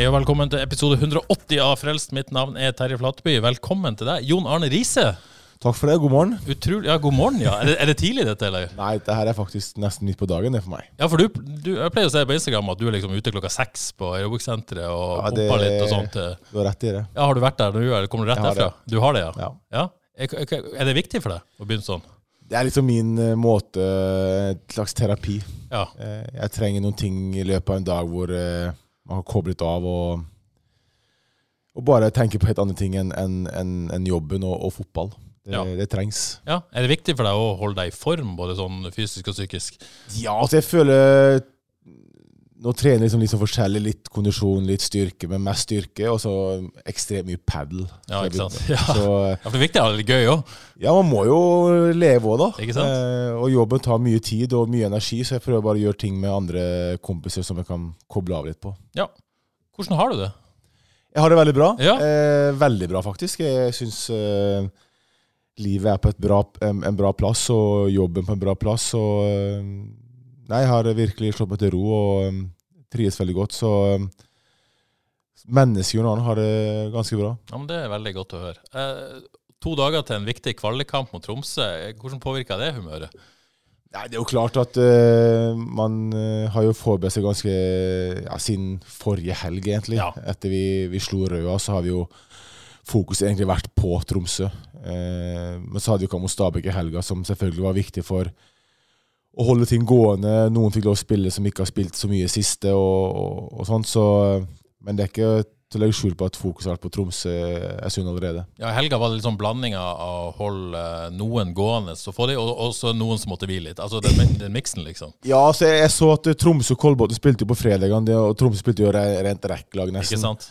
Hei og velkommen til episode 180 av Frelst. Mitt navn er Terje Flatby. Velkommen til deg, Jon Arne Riise. Takk for det. God morgen. Utrolig, ja, God morgen, ja. Er det, er det tidlig, dette, eller? Nei, det her er faktisk nesten midt på dagen det for meg. Ja, for du, du, Jeg pleier å se på Instagram at du er liksom ute klokka seks på aerobic-senteret og Ja, det- pumper litt og sånt. Du har rett i det. Ja, Har du vært der nå, eller kommer du rett derfra? Du har det, ja? Ja. ja? Er, det viktig for deg å begynne sånn? Det er liksom min eh, måte, et slags terapi. Ja. Eh, Jeg trenger noen ting i løpet av en dag hvor eh, man har koblet av og, og bare tenke på helt andre ting enn en, en, en jobben og, og fotball. Det, Ja. det trengs. ja. Er det viktig for deg å holde deg i form, både sånn fysisk og psykisk? Ja, altså jeg føler Nå trener liksom sånn forskjellig. Litt kondisjon, litt styrke, men mest styrke. Og så ekstremt mye padel. Ja, ikke sant? Ja. Så Ja, for det er viktig å ha det gøy òg. Ja, man må jo leve òg, da. Ikke sant? Eh, og jobben tar mye tid og mye energi, så jeg prøver bare å gjøre ting med andre kompiser som jeg kan koble av litt på. Ja. Hvordan har du det? Jeg har det veldig bra. Ja. Eh, veldig bra, faktisk. Jeg syns eh, livet er på bra, en, en bra plass, og jobben på en bra plass. Og eh, Nei, jeg har virkelig slått meg til ro og um, trives veldig godt. Så um, mennesker og har det ganske bra. Ja, men Det er veldig godt å høre. Eh, to dager til en viktig kvalikkamp mot Tromsø. Hvordan påvirker det humøret? Nei, Det er jo klart at uh, man eh, har jo forberedt seg ganske ja, siden forrige helg, egentlig. Ja. Etter vi, vi slo Røa, så har vi jo fokuset egentlig vært på Tromsø. Uh, men så hadde vi kamp mot Stabæk i helga, som selvfølgelig var viktig for å holde ting gående. Noen fikk lov å spille som ikke har spilt så mye siste, og, og, og sånt. Så, men det er ikke til å legge skjul på at fokuset har vært på Tromsø en stund allerede. Ja, I helga var det litt sånn blanding av å holde eh, noen gående, så få de, og også noen som måtte hvile litt. Altså den, den miksen, liksom. Ja, så jeg, jeg så at eh, Tromsø og Kolbotn spilte jo på fredagene, og Tromsø spilte jo re- rent rekkelag nesten. Ikke sant?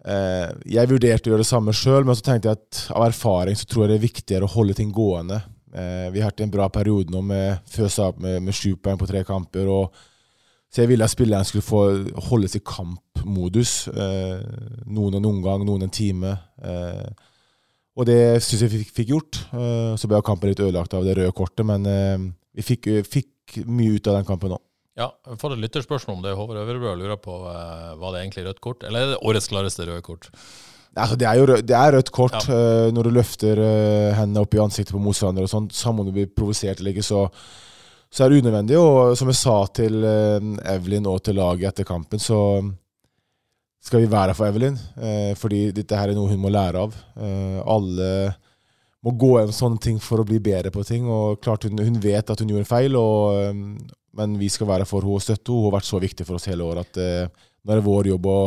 Eh, jeg vurderte å gjøre det samme sjøl, men så tenkte jeg at av erfaring så tror jeg det er viktigere å holde ting gående. Eh, vi har hatt en bra periode nå med føsa med, med sju poeng på tre kamper. Og, så jeg ville at spillerne skulle få holdes i kampmodus. Eh, noen en omgang, noen en time. Eh, og det syns jeg vi fikk, fikk gjort. Eh, så ble kampen litt ødelagt av det røde kortet, men eh, vi fikk, fikk mye ut av den kampen nå. Ja, jeg får et lytterspørsmål om det. Håvard Øvrebø lurer på uh, var det egentlig rødt kort, eller er det årets klareste røde kort? Altså, det er jo det er rødt kort eh, når du løfter uh, hendene opp i ansiktet på motstander. og sånn, Samme om du blir provosert eller ikke, så, så er det unødvendig. Og som jeg sa til uh, Evelyn og til laget etter kampen, så skal vi være her for Evelyn. eh, fordi dette her er noe hun må lære av. Eh, alle må gå gjennom sånne ting for å bli bedre på ting. og klart Hun, hun vet at hun gjorde en feil, og, eh, men vi skal være for henne og støtte henne. Hun har vært så viktig for oss hele året at eh, nå er det vår jobb å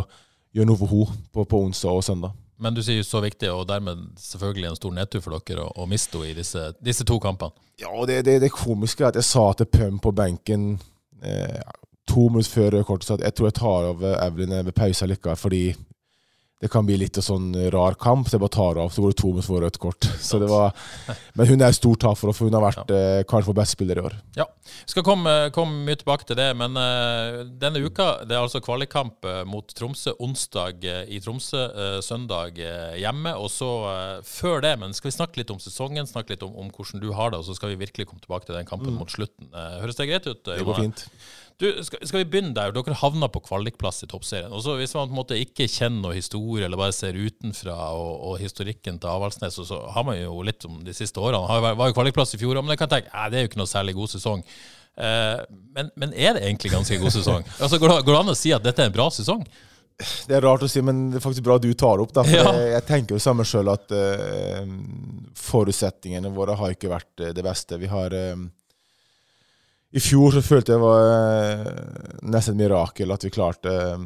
gjøre noe for henne på, på onsdag og søndag. Men du sier så viktig, og dermed selvfølgelig en stor nedtur for dere å, miste henne i disse, disse to kampene. Ja, og det, det, det komiske er at jeg sa til Pøm på benken eh, to minutter før kortet at jeg tror jeg tar over Evelyn ved pause likevel, fordi det kan bli litt sånn rar kamp. Jeg bare tar av, så går det to minutter for rødt kort. Så det var, men hun er et stort tap for oss, for hun har vært eh, kanskje vår beste spiller i år. Ja, vi skal komme, komme mye tilbake til det, men uh, denne uka det er altså kvalikkamp eh, mot Tromsø onsdag eh, i Tromsø, uh, søndag eh, hjemme. Og så uh, før det, men skal vi snakke litt om sesongen, snakke litt om, om hvordan du har det, og så skal vi virkelig komme tilbake til den kampen mot slutten. Eh, høres det greit ut? Det går fint. Du, skal, skal vi begynne der? Dere havna på kvalikplass i toppserien. Og så Hvis man på en måte ikke kjenner noe historie, eller bare ser utenfra og, og historikken til Avaldsnes, så har man jo litt om de siste årene. Har, var jo kvalikplass i fjor, men jeg kan tenke det er jo ikke noe særlig god sesong. Eh, men, men er det egentlig ganske god sesong? Altså, går, det, går det an å si at dette er en bra sesong? Det er rart å si, men det er faktisk bra du tar opp. Da, for Ja. jeg, jeg tenker jo samme sjøl at uh, forutsetningene våre har ikke vært eh, det beste. Vi har eh, I fjor så følte jeg det var eh, nesten et mirakel at vi klarte eh,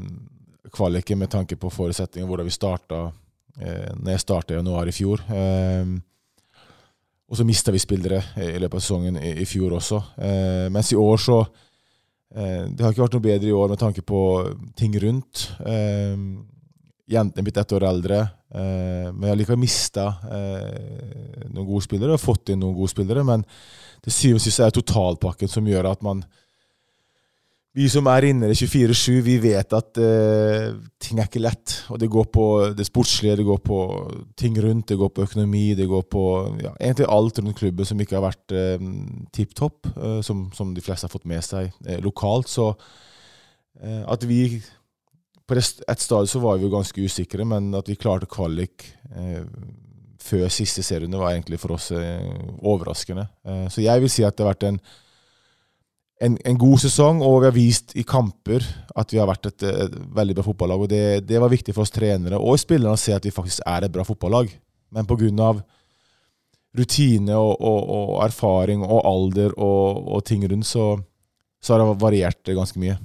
kvaliken med tanke på forutsetninger, hvordan vi starta. eh, når jeg starta i januar i fjor. Og så mista vi spillere i løpet av sesongen i, fjor også. Mens i år så Det har ikke vært noe bedre i år med tanke på ting rundt. Eh, jentene er blitt ett år eldre, eh, men jeg har likevel mista eh, noen gode spillere og fått inn noen gode spillere. Men til syvende og sist er det totalpakken som gjør at man vi som er inne i 24-7, vi vet at eh, ting er ikke lett. Og det går på det sportslige, det går på ting rundt, det går på økonomi, det går på ja, egentlig alt rundt klubben som ikke har vært eh, tipp topp, uh, som, som, de fleste har fått med seg uh, lokalt. Så at vi På et stadium så var vi jo ganske usikre, men at vi klarte kvalik før siste serierunde, var egentlig for oss overraskende. så jeg vil si at det har vært en en, en, god sesong, og vi har vist i kamper at vi har vært et, et veldig bra fotballag. og det, det, var viktig for oss trenere og spillerne å se at vi faktisk er et bra fotballag. Men pga. rutine og, og, og, erfaring og alder og, og ting rundt, så, så har det variert ganske mye.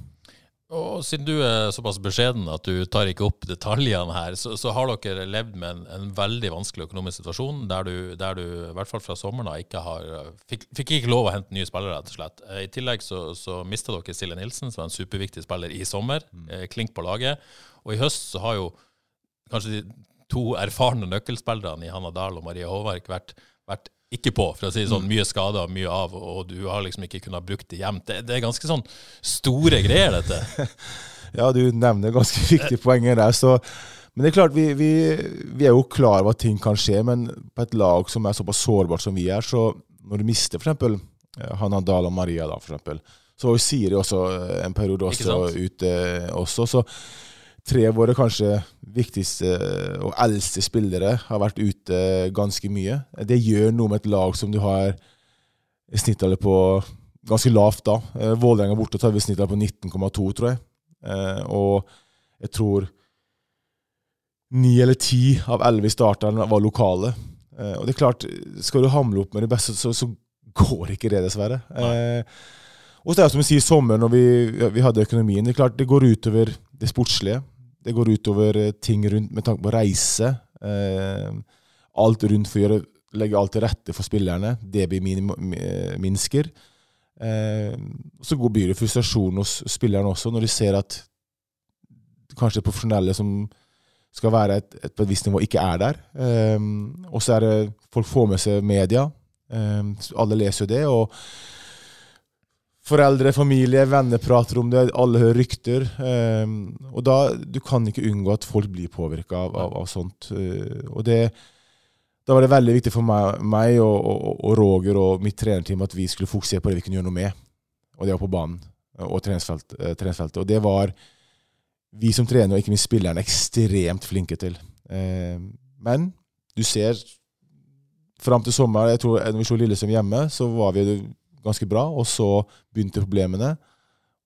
Og Siden du er såpass beskjeden at du tar ikke opp detaljene her, så, så har dere levd med en, en, veldig vanskelig økonomisk situasjon, der du, der du i hvert fall fra sommeren av ikke har fikk, fikk, ikke lov å hente nye spillere, rett og slett. Eh, I tillegg så, så mista dere Silje Nilsen, som var en superviktig spiller i sommer. Mm. Eh, klink på laget. Og i høst så har jo kanskje de to erfarne nøkkelspillerne i Hanna Dahl og Marie Håvard vært, vært ikke på, for å si sånn. Mm. Mye skader, mye av, og du har liksom ikke kunnet brukt det jevnt. Det, det, er ganske sånn store greier, dette. ja, du nevner ganske viktige poenger der. så men det er klart, vi, vi, vi, er jo klar over at ting kan skje, men på et lag som er såpass sårbart som vi er, så når du mister f.eks. Hanna Dahl og Maria, da, for eksempel, så var jo Siri også eh, en periode også ute også. Så tre av våre kanskje viktigste og eldste spillere har vært ute ganske mye. Det gjør noe med et lag som du har snittallet på ganske lavt da. Eh, Vålerenga borte tar vi snittallet på 19,2, tror jeg. Eh, og jeg tror ni eller ti av elleve i starteren var lokale. Eh, og det er klart, skal du hamle opp med det beste, så, så går ikke det, dessverre. Nei. og så er det som vi sier, sommeren når vi, vi hadde økonomien. Det er klart, det går utover det sportslige. Det går utover eh, ting rundt med tanke på reise. Eh, alt rundt for å gjøre, legge alt til rette for spillerne. Det blir min, minsker. Eh, så blir det frustrasjon hos spillerne også, når de ser at kanskje profesjonelle som skal være et, et, på et visst nivå, ikke er der. Eh, og så er det folk får med seg media. Eh, alle leser jo det. og Foreldre, familie, venner prater om det, alle hører rykter. Eh, og da, Du kan ikke unngå at folk blir påvirka av, av, av, sånt. Eh, og det, Da var det veldig viktig for meg, meg og, og, og, Roger og mitt trenerteam at vi skulle fokusere på det vi kunne gjøre noe med. Og det var på banen og treningsfelt, eh, treningsfeltet. Og det var vi som trener, og ikke minst spillerne, ekstremt flinke til. Uh, men du ser fram til sommer, jeg tror når vi slo Lillesund hjemme, så var vi ganske bra, og så begynte problemene.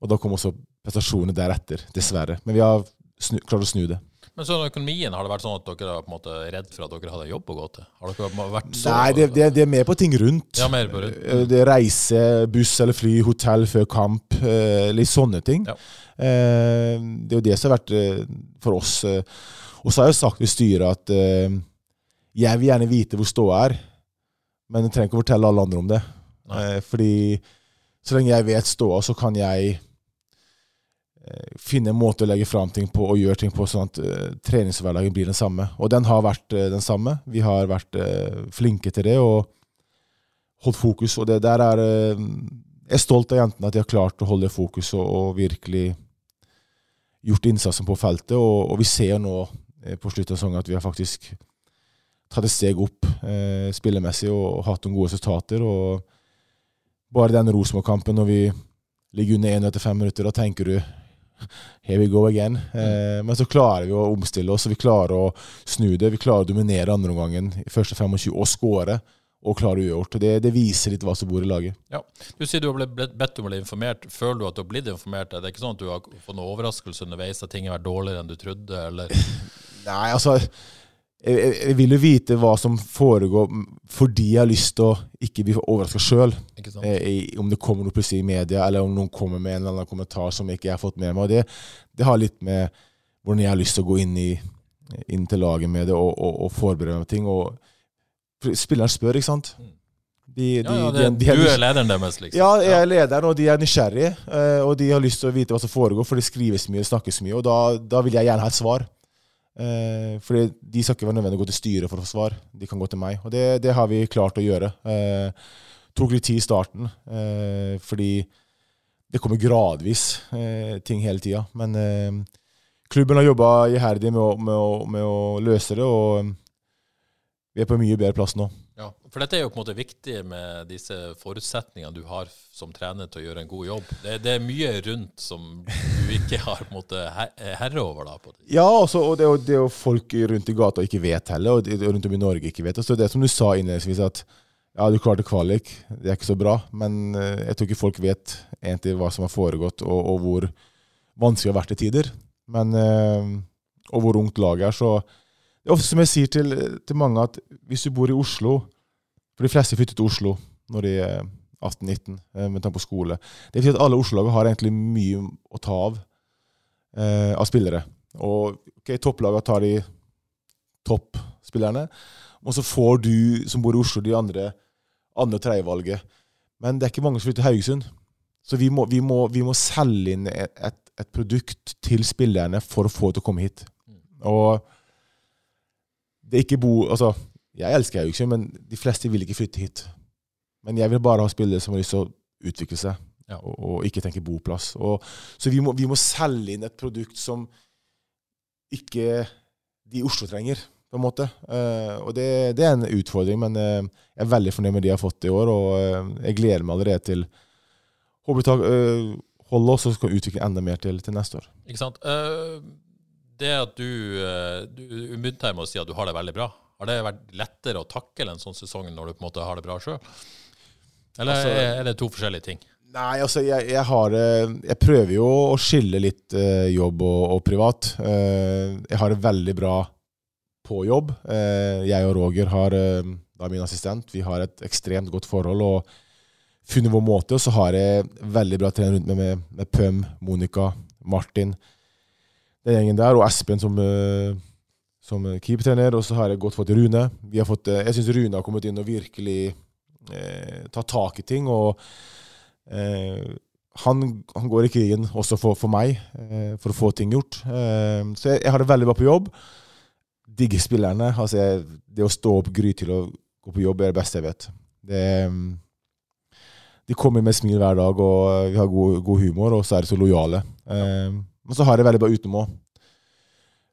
Og da kom også prestasjonene deretter, dessverre. Men vi har klart å snu det. Men sånn økonomien, har det vært sånn at dere er på en måte redd for at dere hadde jobb å gå til? Har dere vært så Nei, det, det, det, er mer på ting rundt. Ja, mer på rundt. Eh, det reise, buss eller fly, hotell før kamp. Eh, litt sånne ting. Ja. Eh, det er jo det som har vært for oss. Og så har jeg jo sagt i styret at jeg vil gjerne vite hvor ståa er, men jeg trenger ikke å fortelle alle andre om det. Eh, fordi så lenge jeg vet ståa, så kan jeg eh, finne en måte å legge fram ting på og gjøre ting på, sånn at eh, treningshverdagen blir den samme. Og den har vært eh, den samme. Vi har vært uh, flinke til det og holdt fokus. Og det der er Jeg er stolt av jentene at de har klart å holde fokus og, og virkelig gjort innsatsen på feltet. Og, og vi ser jo nå på slutten av sesongen at vi har faktisk tatt et steg opp spillemessig og, og hatt noen gode resultater. og bare den Rosenborg-kampen når vi ligger under 1 etter fem minutter, da tenker du Here we go again. Eh, men så klarer vi å omstille oss, og vi klarer å snu det. Vi klarer å dominere andreomgangen i første 25 og skåre. Og klare uavgjort. Det, det viser litt hva som bor i laget. Ja. Du sier du har blitt bedt om å bli informert. Føler du at du har blitt informert? Det er ikke sånn at du har fått noen overraskelse underveis, at ting har vært dårligere enn du trodde? eller? Nei, altså jeg, jeg, vil jo vite hva som foregår fordi jeg har lyst til å ikke bli overraska sjøl. Eh, om det kommer noe plutselig i media, eller om noen kommer med en eller annen kommentar som ikke jeg har fått med meg. Det, det har litt med hvordan jeg har lyst til å gå inn i inn til laget med det og, og, og forberede meg på ting. Og spilleren spør, ikke sant? De, Ja, ja, det, de- de du er lederen deres, liksom. Ja, jeg er lederen, og de er nysgjerrige. eh, Og de har lyst til å vite hva som foregår, for det skrives mye og snakkes mye. Og da, da vil jeg gjerne ha et svar. Eh, fordi de skal ikke være nødvendig å gå til styret for å få svar. De kan gå til meg. Og det, det har vi klart å gjøre. Eh, tok litt tid i starten, eh, fordi det kommer gradvis eh, ting hele tida. Men eh, klubben har jobba iherdig med å, med, å, med å løse det, og eh, vi er på en mye bedre plass nå. Ja, for dette er jo på en måte viktig med disse forutsetningene du har som trener til å gjøre en god jobb. Det, det er mye rundt som du ikke har på en måte herre over. da. Ja, også, og det er, jo, folk rundt i gata ikke vet heller, og det- rundt om i Norge ikke vet. Og så det er som du sa innledningsvis, at ja, du klarte kvalik, det er ikke så bra, men eh, jeg tror ikke folk vet egentlig hva som har foregått, og, og hvor vanskelig det har vært til tider. Men, eh, og hvor ungt laget er. Så det er ofte som jeg sier til, til mange, at hvis du bor i Oslo For de fleste flytter til Oslo når de er 18-19 eh, med tanke på skole. Det betyr at alle Oslo-lagene har egentlig mye å ta av eh, av spillere. Og okay, topplagene tar de toppspillerne, og så får du som bor i Oslo, de andre andre- og tredjevalget. Men det er ikke mange som flytter til Haugesund. Så vi må, vi må, vi må selge inn et, et, et produkt til spillerne for å få dem til å komme hit. Og det er ikke bo... Altså, jeg elsker Haugesund, men de fleste vil ikke flytte hit. Men jeg vil bare ha spillere som har lyst til å utvikle seg, Ja. og, og ikke tenke boplass. Og, så vi må, vi må selge inn et produkt som ikke de i Oslo trenger, på en måte. Uh, og det, det er en utfordring, men uh, jeg er veldig fornøyd med de jeg har fått i år, og uh, jeg gleder meg allerede til Håper vi tar, holder oss og skal utvikle enda mer til, til neste år. Ikke sant? Det at du, eh, du begynte med å si at du har det veldig bra, har det vært lettere å takle en sånn sesong når du på en måte har det bra sjøl? Eller Altså- er det to forskjellige ting? Nei, altså, jeg, jeg har eh, Jeg prøver jo å skille litt eh, jobb og, og privat. Eh, jeg har det veldig bra på jobb. Eh, jeg og Roger har da er min assistent. Vi har et ekstremt godt forhold og funnet vår måte. Og så har jeg veldig bra trener rundt meg med, med Pøm, Monica, Martin. Den gjengen der, og Espen som, eh, som keepertrener. Og så har jeg godt fått Rune. Har fått, eh, jeg syns Rune har kommet inn og virkelig eh, tatt tak i ting. og Eh, han, han går i krigen også for, for meg, eh, for å få ting gjort. Eh, så jeg, jeg har det veldig bra på jobb. Digger spillerne. Altså jeg, det å stå opp grytidlig og gå på jobb er det beste jeg vet. Det, mm, de kommer med smil hver dag, og vi har god, god humor, og så er de så lojale. Eh, men så har jeg veldig bra utenom òg.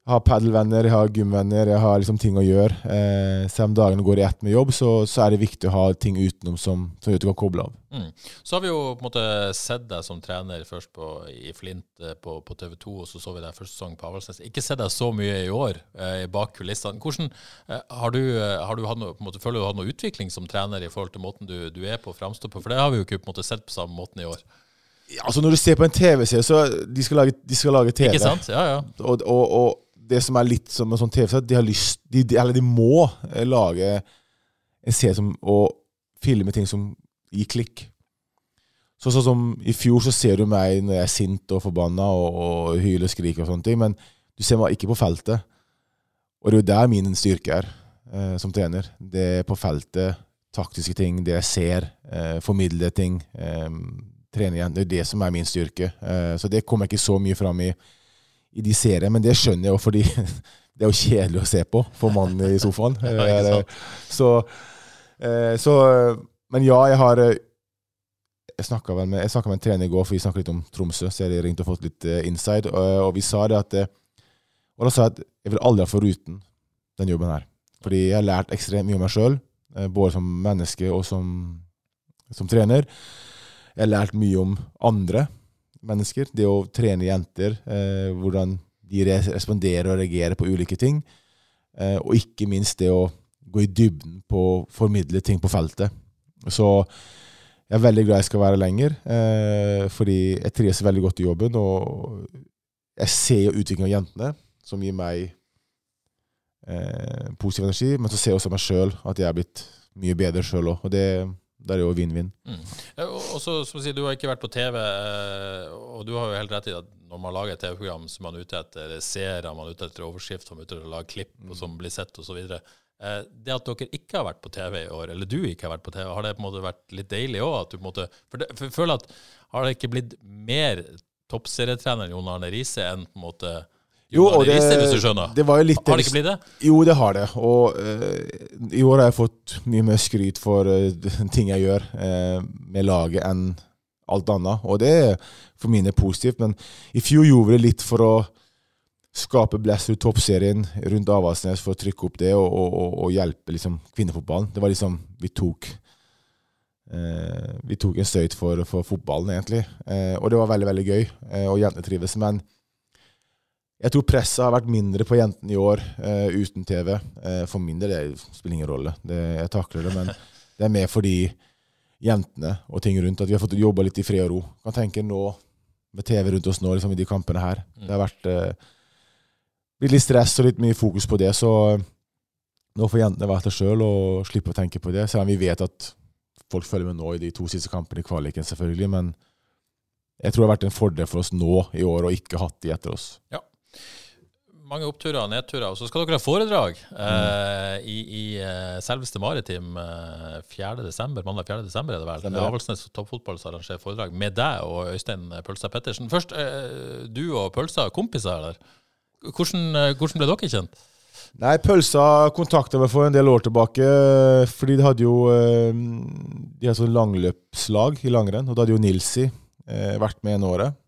Jeg har padelvenner, jeg har gymvenner, jeg har liksom ting å gjøre. Eh, selv om dagene går i ett med jobb, så, så er det viktig å ha ting utenom som, som gjør at du kan koble av. Mm. Så har vi jo på en måte sett deg som trener først på, i Flint eh, på, på TV 2, og så så vi deg første sesong på Avaldsnes. Ikke sett deg så mye i år eh, bak kulissene. Hvordan eh, har du, eh, har du hatt noe, på en måte, føler du har hatt noe utvikling som trener i forhold til måten du, du er på og framstår på? For det har vi jo ikke på en måte sett på samme måten i år. Ja, altså Når du ser på en TV-serie, så de skal lage, de skal lage TV. Ikke sant? Ja, ja. Og, og, og det som er litt som en sånn TV-serie, de har lyst de, de, Eller de må eh, lage en serie som Og filme ting som gir klikk. Så, sånn som I fjor så ser du meg når jeg er sint og forbanna og, og hyler og skriker, og sånne ting, men du ser meg ikke på feltet. Og det er jo der min styrke er eh, som trener. Det er på feltet. Taktiske ting, det jeg ser. Eh, formidle ting. Eh, trene igjen. Det er det som er min styrke. Eh, så det kommer jeg ikke så mye fram i, i de seriene, men det skjønner jeg jo fordi det er jo kjedelig å se på for mannen i sofaen. Ja, så, eh, så Men ja, jeg har eh, Jeg snakka med, med en trener i går, for vi snakket litt om Tromsø. Så jeg ringte og fått litt eh, inside, og, og vi sa det at eh, Og da sa jeg at jeg vil aldri ha foruten den jobben her. Fordi jeg har lært ekstremt mye om meg sjøl, både som menneske og som, som trener. Jeg har lært mye om andre mennesker. Det å trene jenter, eh, hvordan de responderer og reagerer på ulike ting. Eh, og ikke minst det å gå i dybden på å formidle ting på feltet. Så jeg er veldig glad jeg skal være lenger, eh, fordi jeg trives veldig godt i jobben. Og jeg ser jo utviklingen av jentene, som gir meg eh, positiv energi. Men så ser jeg også meg sjøl, at jeg er blitt mye bedre sjøl òg. Og det, det er jo vinn-vinn. Mm. Og så, som du si, du har ikke vært på TV, eh, og du har jo helt rett i at når man lager et TV-program som man er ute etter seere, man er ute etter overskrift, man er ute etter å lage klipp mm. som blir sett osv. Eh, det at dere ikke har vært på TV i år, eller du ikke har vært på TV, har det på en måte vært litt deilig òg? For, det, for jeg føler at har det ikke blitt mer toppserietrener Jon Arne Riise enn på en måte jo, og det, hvis du skjønner? Det var jo litt har det ikke blitt det? Jo, det har det. Og uh, i år har jeg fått mye mer skryt for uh, ting jeg gjør uh, med laget enn alt annet. Og det er for mine positivt. Men i fjor gjorde vi det litt for å skape blest ut toppserien rundt Avaldsnes for å trykke opp det og, og, og, hjelpe liksom, kvinnefotballen. Det var liksom Vi tok vi tok en støyt for, for fotballen, egentlig. Og det var veldig veldig gøy, og jentene trives. Men jeg tror presset har vært mindre på jentene i år uten TV. for min del det spiller ingen rolle. Det, jeg takler det, men det er mer fordi jentene og ting rundt at vi har fått jobba litt i fred og ro. Kan tenke nå med TV rundt oss nå, liksom i de kampene her. Mm. Det har vært blitt litt stress og litt mye fokus på det, så nå får jentene være seg sjøl og slippe å tenke på det. Selv om vi vet at folk følger med nå i de to siste kampene i kvaliken, selvfølgelig. Men jeg tror det har vært en fordel for oss nå i år å ikke hatt de etter oss. Ja. Mange oppturer og nedturer. Og så skal dere ha foredrag eh, i, i uh, selveste Maritim uh, 4. Desember, mandag 4. desember er det vel. Stemmer. Avaldsnes toppfotball som arrangerer foredrag med deg og Øystein Pølsa Pettersen. Først, uh, du og Pølsa, kompiser eller? Hvordan, uh, hvordan ble dere kjent? Nei, Pølsa kontakta meg for en del år tilbake. Fordi de hadde jo eh, De har sånn langløpslag i langrenn. Og da hadde jo Nilsi eh, vært med en året.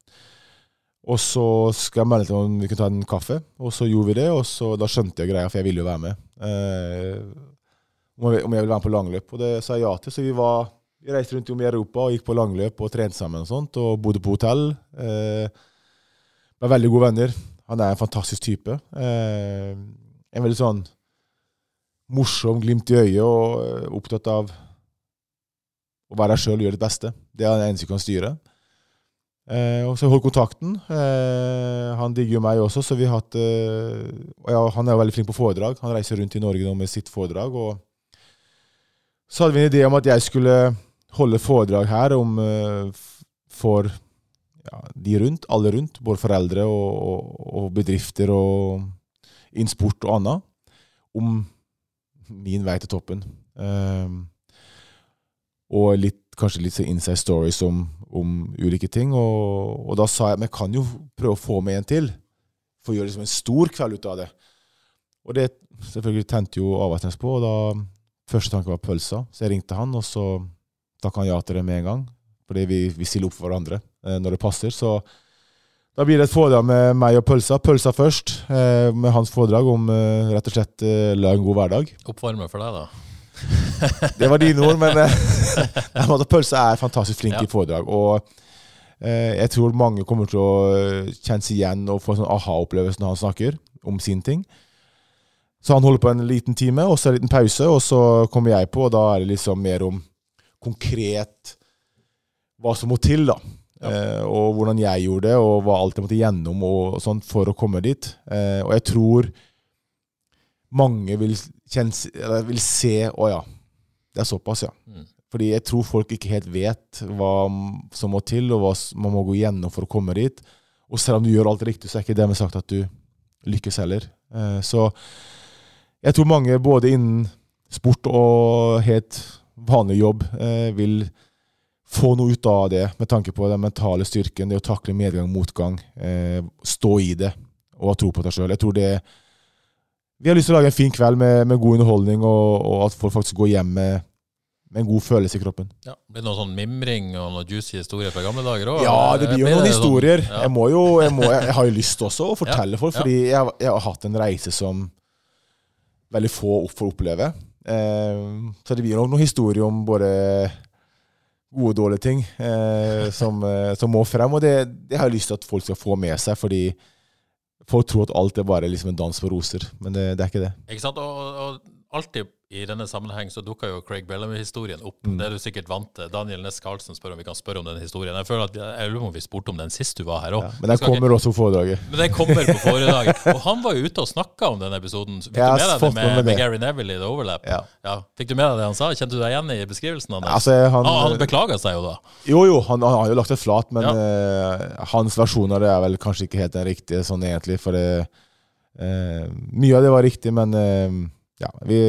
Og så skal jeg melde til om vi kunne ta en kaffe. Og så gjorde vi det, og så, da skjønte jeg greia, for jeg ville jo være med. Eh, om jeg ville være med på langløp. Og det sa jeg ja til. Så vi, var, vi reiste rundt om i Europa og gikk på langløp og trente sammen og sånt. Og bodde på hotell. Eh, var veldig gode venner. Han er en fantastisk type. Eh, en veldig sånn morsom, glimt i øyet og eh, opptatt av å være deg sjøl og gjøre ditt beste. Det er det eneste vi kan styre. Eh, og så holdt kontakten. Eh, han digger jo meg også, så vi har hatt eh, ja, Han er jo veldig flink på foredrag. Han reiser rundt i Norge nå med sitt foredrag. og Så hadde vi en idé om at jeg skulle holde foredrag her om, eh, for ja, de rundt, alle rundt. Både foreldre og, og, og bedrifter og innen sport og annet, om min vei til toppen. Um, og litt, kanskje litt inside stories om, om ulike ting. Og, og, da sa jeg vi kan jo prøve å få med en til, for å gjøre liksom en stor kveld ut av det. Og det selvfølgelig tente jo Avatnes på, og da første tanke var pølsa. Så jeg ringte han, og så takka han ja til det med en gang. Fordi vi, vi stiller opp for hverandre eh, når det passer. Så da blir det et foredrag med meg og pølsa. Pølsa først, eh, med hans foredrag om eh, rett og slett eh, la en god hverdag. Oppvarme for deg, da? Det var dine ord, men Amanda Pølse er fantastisk flink ja. i foredrag. Og eh, jeg tror mange kommer til å eh, kjenne seg igjen og få en sånn aha-opplevelse når han snakker om sin ting. Så han holder på en liten time, og så en liten pause, og så kommer jeg på, og da er det liksom mer om konkret hva som må til, da. Eh, og hvordan jeg gjorde det, og hva alt jeg måtte gjennom og, og sånt for å komme dit. Eh, og jeg tror mange vil, kjenne, vil se Å ja, det er såpass, ja. Mm. Fordi jeg tror folk ikke helt vet hva som må til, og hva man må gå gjennom for å komme dit. Og selv om du gjør alt riktig, så er ikke det med sagt at du lykkes heller. Eh, så jeg tror mange, både innen sport og helt vanlig jobb, eh, vil få noe ut av det med tanke på den mentale styrken, det å takle medgang og motgang, eh, stå i det og ha tro på deg sjøl. Jeg tror det Vi har lyst til å lage en fin kveld med, med god underholdning, og, og, at folk faktisk går hjem med, med en god følelse i kroppen. Ja, Blir det noe sånn mimring og noen juicy historier fra gamle dager òg? Ja, det blir jo noen historier. Sånn, ja. jeg, må jo, jeg, må, jeg, har jo lyst også å fortelle ja, folk, fordi jeg, jeg, har hatt en reise som veldig få får oppleve. Eh, så det blir nok noen historier om både gode og dårlige ting eh, som, eh, som, må frem. Og det, det, har jeg lyst til at folk skal få med seg, fordi folk tror at alt er bare liksom en dans på roser. Men det, det er ikke det. Ikke sant? Og, og, alltid i denne sammenheng så dukker jo Craig Bellamy-historien opp. Det er du sikkert vant til. Daniel Næss Karlsen spør om vi kan spørre om den historien. Jeg føler at jeg lurer på om vi spurte om den sist du var her òg. Men den kommer også på foredraget. Men den kommer på foredraget. Og han var jo ute og snakka om den episoden. Fikk Jeg du med deg det med, med med. Gary Neville i The Overlap? Ja. Fikk du med deg det han sa? Kjente du deg igjen i beskrivelsen hans? Altså, han, ah, han beklaga seg jo da. Jo, jo, han, han har jo lagt det flat, men Ja. uh, hans versjon av det er vel kanskje ikke helt den riktige sånn egentlig. For det, uh, mye av det var riktig, men eh, ja, vi,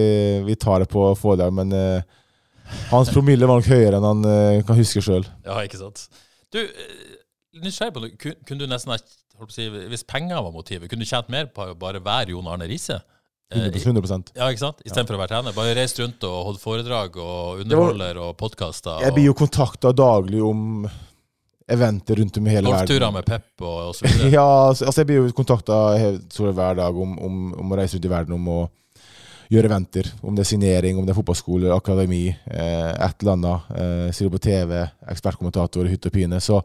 vi tar det på foredrag. Men eh, hans promille var nok høyere enn han eh, kan huske sjøl. Ja, ikke sant. Du, eh, nysgjerrig på noe. Kunne du nesten si, Hvis penger var motivet, kunne du tjent mer på å bare være Jon Arne Riise? Eh, 100, 100 Ja, ikke sant? Istedenfor å være trener. Bare reist rundt og holdt foredrag og underholder og podkaster. Jeg blir jo kontakta daglig om eventer rundt om i hele verden. Golfturer med Pep og, og så videre. Ja, altså altså, jeg blir jo kontakta hver dag om, om, om å reise ut i verden, om å gjøre eventer. Om det er signering, om det er fotballskole, akademi, eh, et eller annet. Eh, Sitter på TV, ekspertkommentator, hytt og pine. Så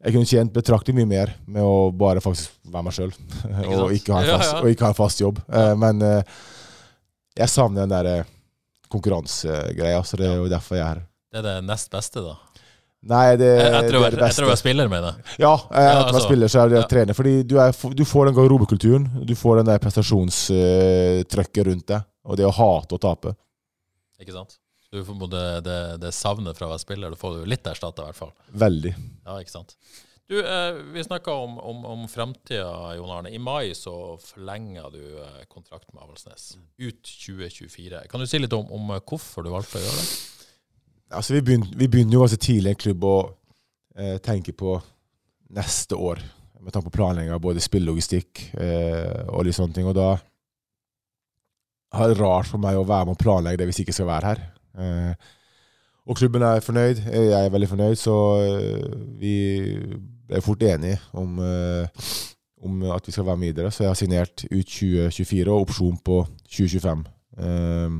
jeg kunne tjent betraktelig mye mer med å bare faktisk være meg sjøl. og, ikke ha en fast- ja. ha en fast jobb. Eh, men eh, jeg savner den der eh, konkurransegreia, så det er jo derfor jeg er her. Det er det nest beste, da. Nei, det, Etter å det er være, det etter å være beste. spiller, mener jeg. Ja, eh, etter å være altså, spiller så er det ja. trener. Fordi du, er, du får den garderobekulturen. Du får den der prestasjonstrøkket rundt deg. Og det å hate å tape. Ikke sant? Du får både det, det savnet fra å være spiller, du får det litt erstatta, i hvert fall. Veldig. Ja, ikke sant. Du, eh, vi snakka om, om, om framtida, Jon Arne. I mai så forlenga du eh, kontrakt med Avaldsnes ut 2024. Kan du si litt om, om eh, hvorfor du valgte å gjøre det? Altså, vi, begynner, vi begynner jo ganske tidlig i en klubb å eh, tenke på neste år. Med tanke på planlegging av både spillelogistikk eh, og litt sånne ting. Og da er det rart for meg å være med og planlegge det hvis jeg ikke skal være her. Eh, og klubben er fornøyd. Jeg er veldig fornøyd, så eh, vi er fort enige om, eh, om at vi skal være med videre. Så jeg har signert ut 2024 og opsjon på 2025. Eh,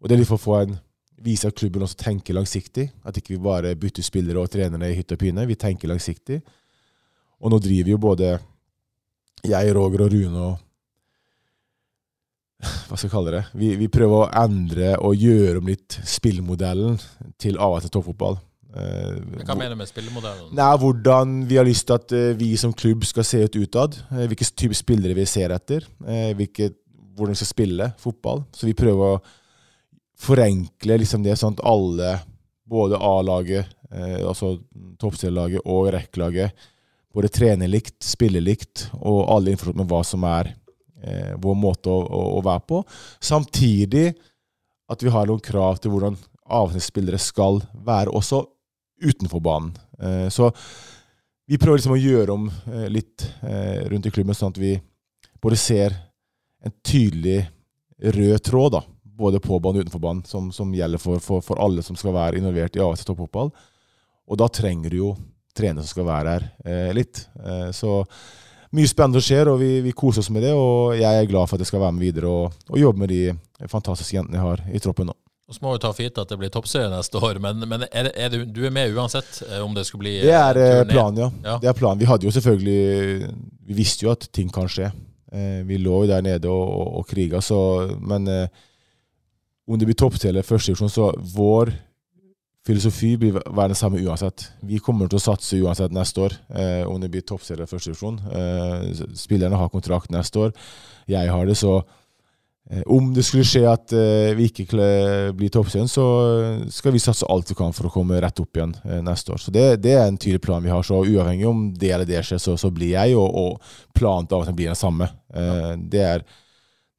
og det er litt for å få en vise at klubben også tenker langsiktig. At ikke vi bare bytter spillere og trenere i hytte og pine. Vi tenker langsiktig. Og nå driver jo både jeg, Roger og Rune og Hva skal jeg kalle det? Vi, vi prøver å endre og gjøre om litt spillmodellen til av til toppfotball. Eh, Hva mener du med spillemodellen? Nei, hvordan vi har lyst til at eh, vi som klubb skal se ut utad. Eh, hvilke type spillere vi ser etter. hvilke, hvordan vi skal spille fotball. Så vi prøver å forenkle liksom det sånn at alle, både A-laget, eh, altså toppserien-laget og REC-laget, både trener likt, spiller likt, og alle er med hva som er eh, vår måte å, å, å være på. Samtidig at vi har noen krav til hvordan avsnittsspillere skal være også utenfor banen. Eh, så vi prøver liksom å gjøre om eh, litt eh, rundt i klubben, sånn at vi både ser en tydelig rød tråd, da, både på banen og utenfor banen, som, som gjelder for, for, for alle som skal være involvert i AS toppfotball. Og da trenger du jo trenere som skal være her eh, litt. Eh, så mye spennende skjer, og vi, vi koser oss med det. Og jeg er glad for at jeg skal være med videre og, og jobbe med de fantastiske jentene jeg har i troppen nå. Og så må vi ta for gitt at det blir toppserie neste år, men, men er, er du, du er med uansett eh, om det skulle bli Det er eh, planen, ja. Ja. Det er planen. Vi hadde jo selvfølgelig Vi visste jo at ting kan skje. Eh, vi lå jo der nede og, og, og kriga, så Men eh, om det blir toppserie eller førstedivisjon, så vår filosofi blir være den samme uansett. Vi kommer til å satse uansett neste år, eh, om det blir toppserie eller førstedivisjon. Eh, spillerne har kontrakt neste år. Jeg har det, så eh, om det skulle skje at eh, vi ikke blir toppserien, så skal vi satse alt vi kan for å komme rett opp igjen eh, neste år. Så det, det er en tydelig plan vi har. Så uavhengig om det eller det skjer, så, så blir jeg, og, og planen til avtalen blir den samme. Eh, det er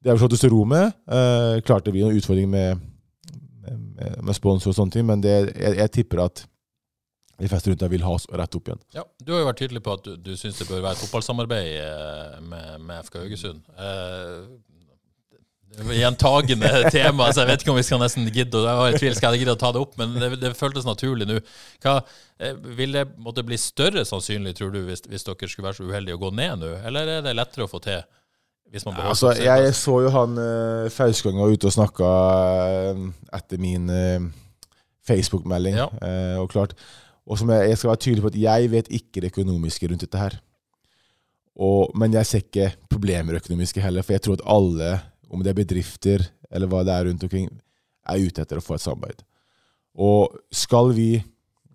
det har vi slått oss til ro med. Eh, klart det blir noen utfordringer med, med, med sponsor og sånne ting, men det, jeg, jeg tipper at de fleste rundt deg vil ha oss rett opp igjen. Ja, Du har jo vært tydelig på at du, du syns det bør være et fotballsamarbeid eh, med, med FK Haugesund. Eh, Gjentagende tema, så jeg vet ikke om vi skal nesten gidde og jeg var i tvil, skal jeg gidde å ta det opp, men det, det føltes naturlig nå. Eh, vil det måtte bli større sannsynlig, tror du, hvis, hvis dere skulle være så uheldige å gå ned nå, eller er det lettere å få til? Altså, jeg så jo han uh, Fauskang var ute og snakka uh, etter min uh, Facebook-melding. Ja. Uh, og klart, og som jeg, jeg skal være tydelig på at jeg vet ikke det økonomiske rundt dette her. Og, men jeg ser ikke problemer økonomiske heller, for jeg tror at alle, om det er bedrifter eller hva det er rundt omkring, er ute etter å få et samarbeid. Og skal vi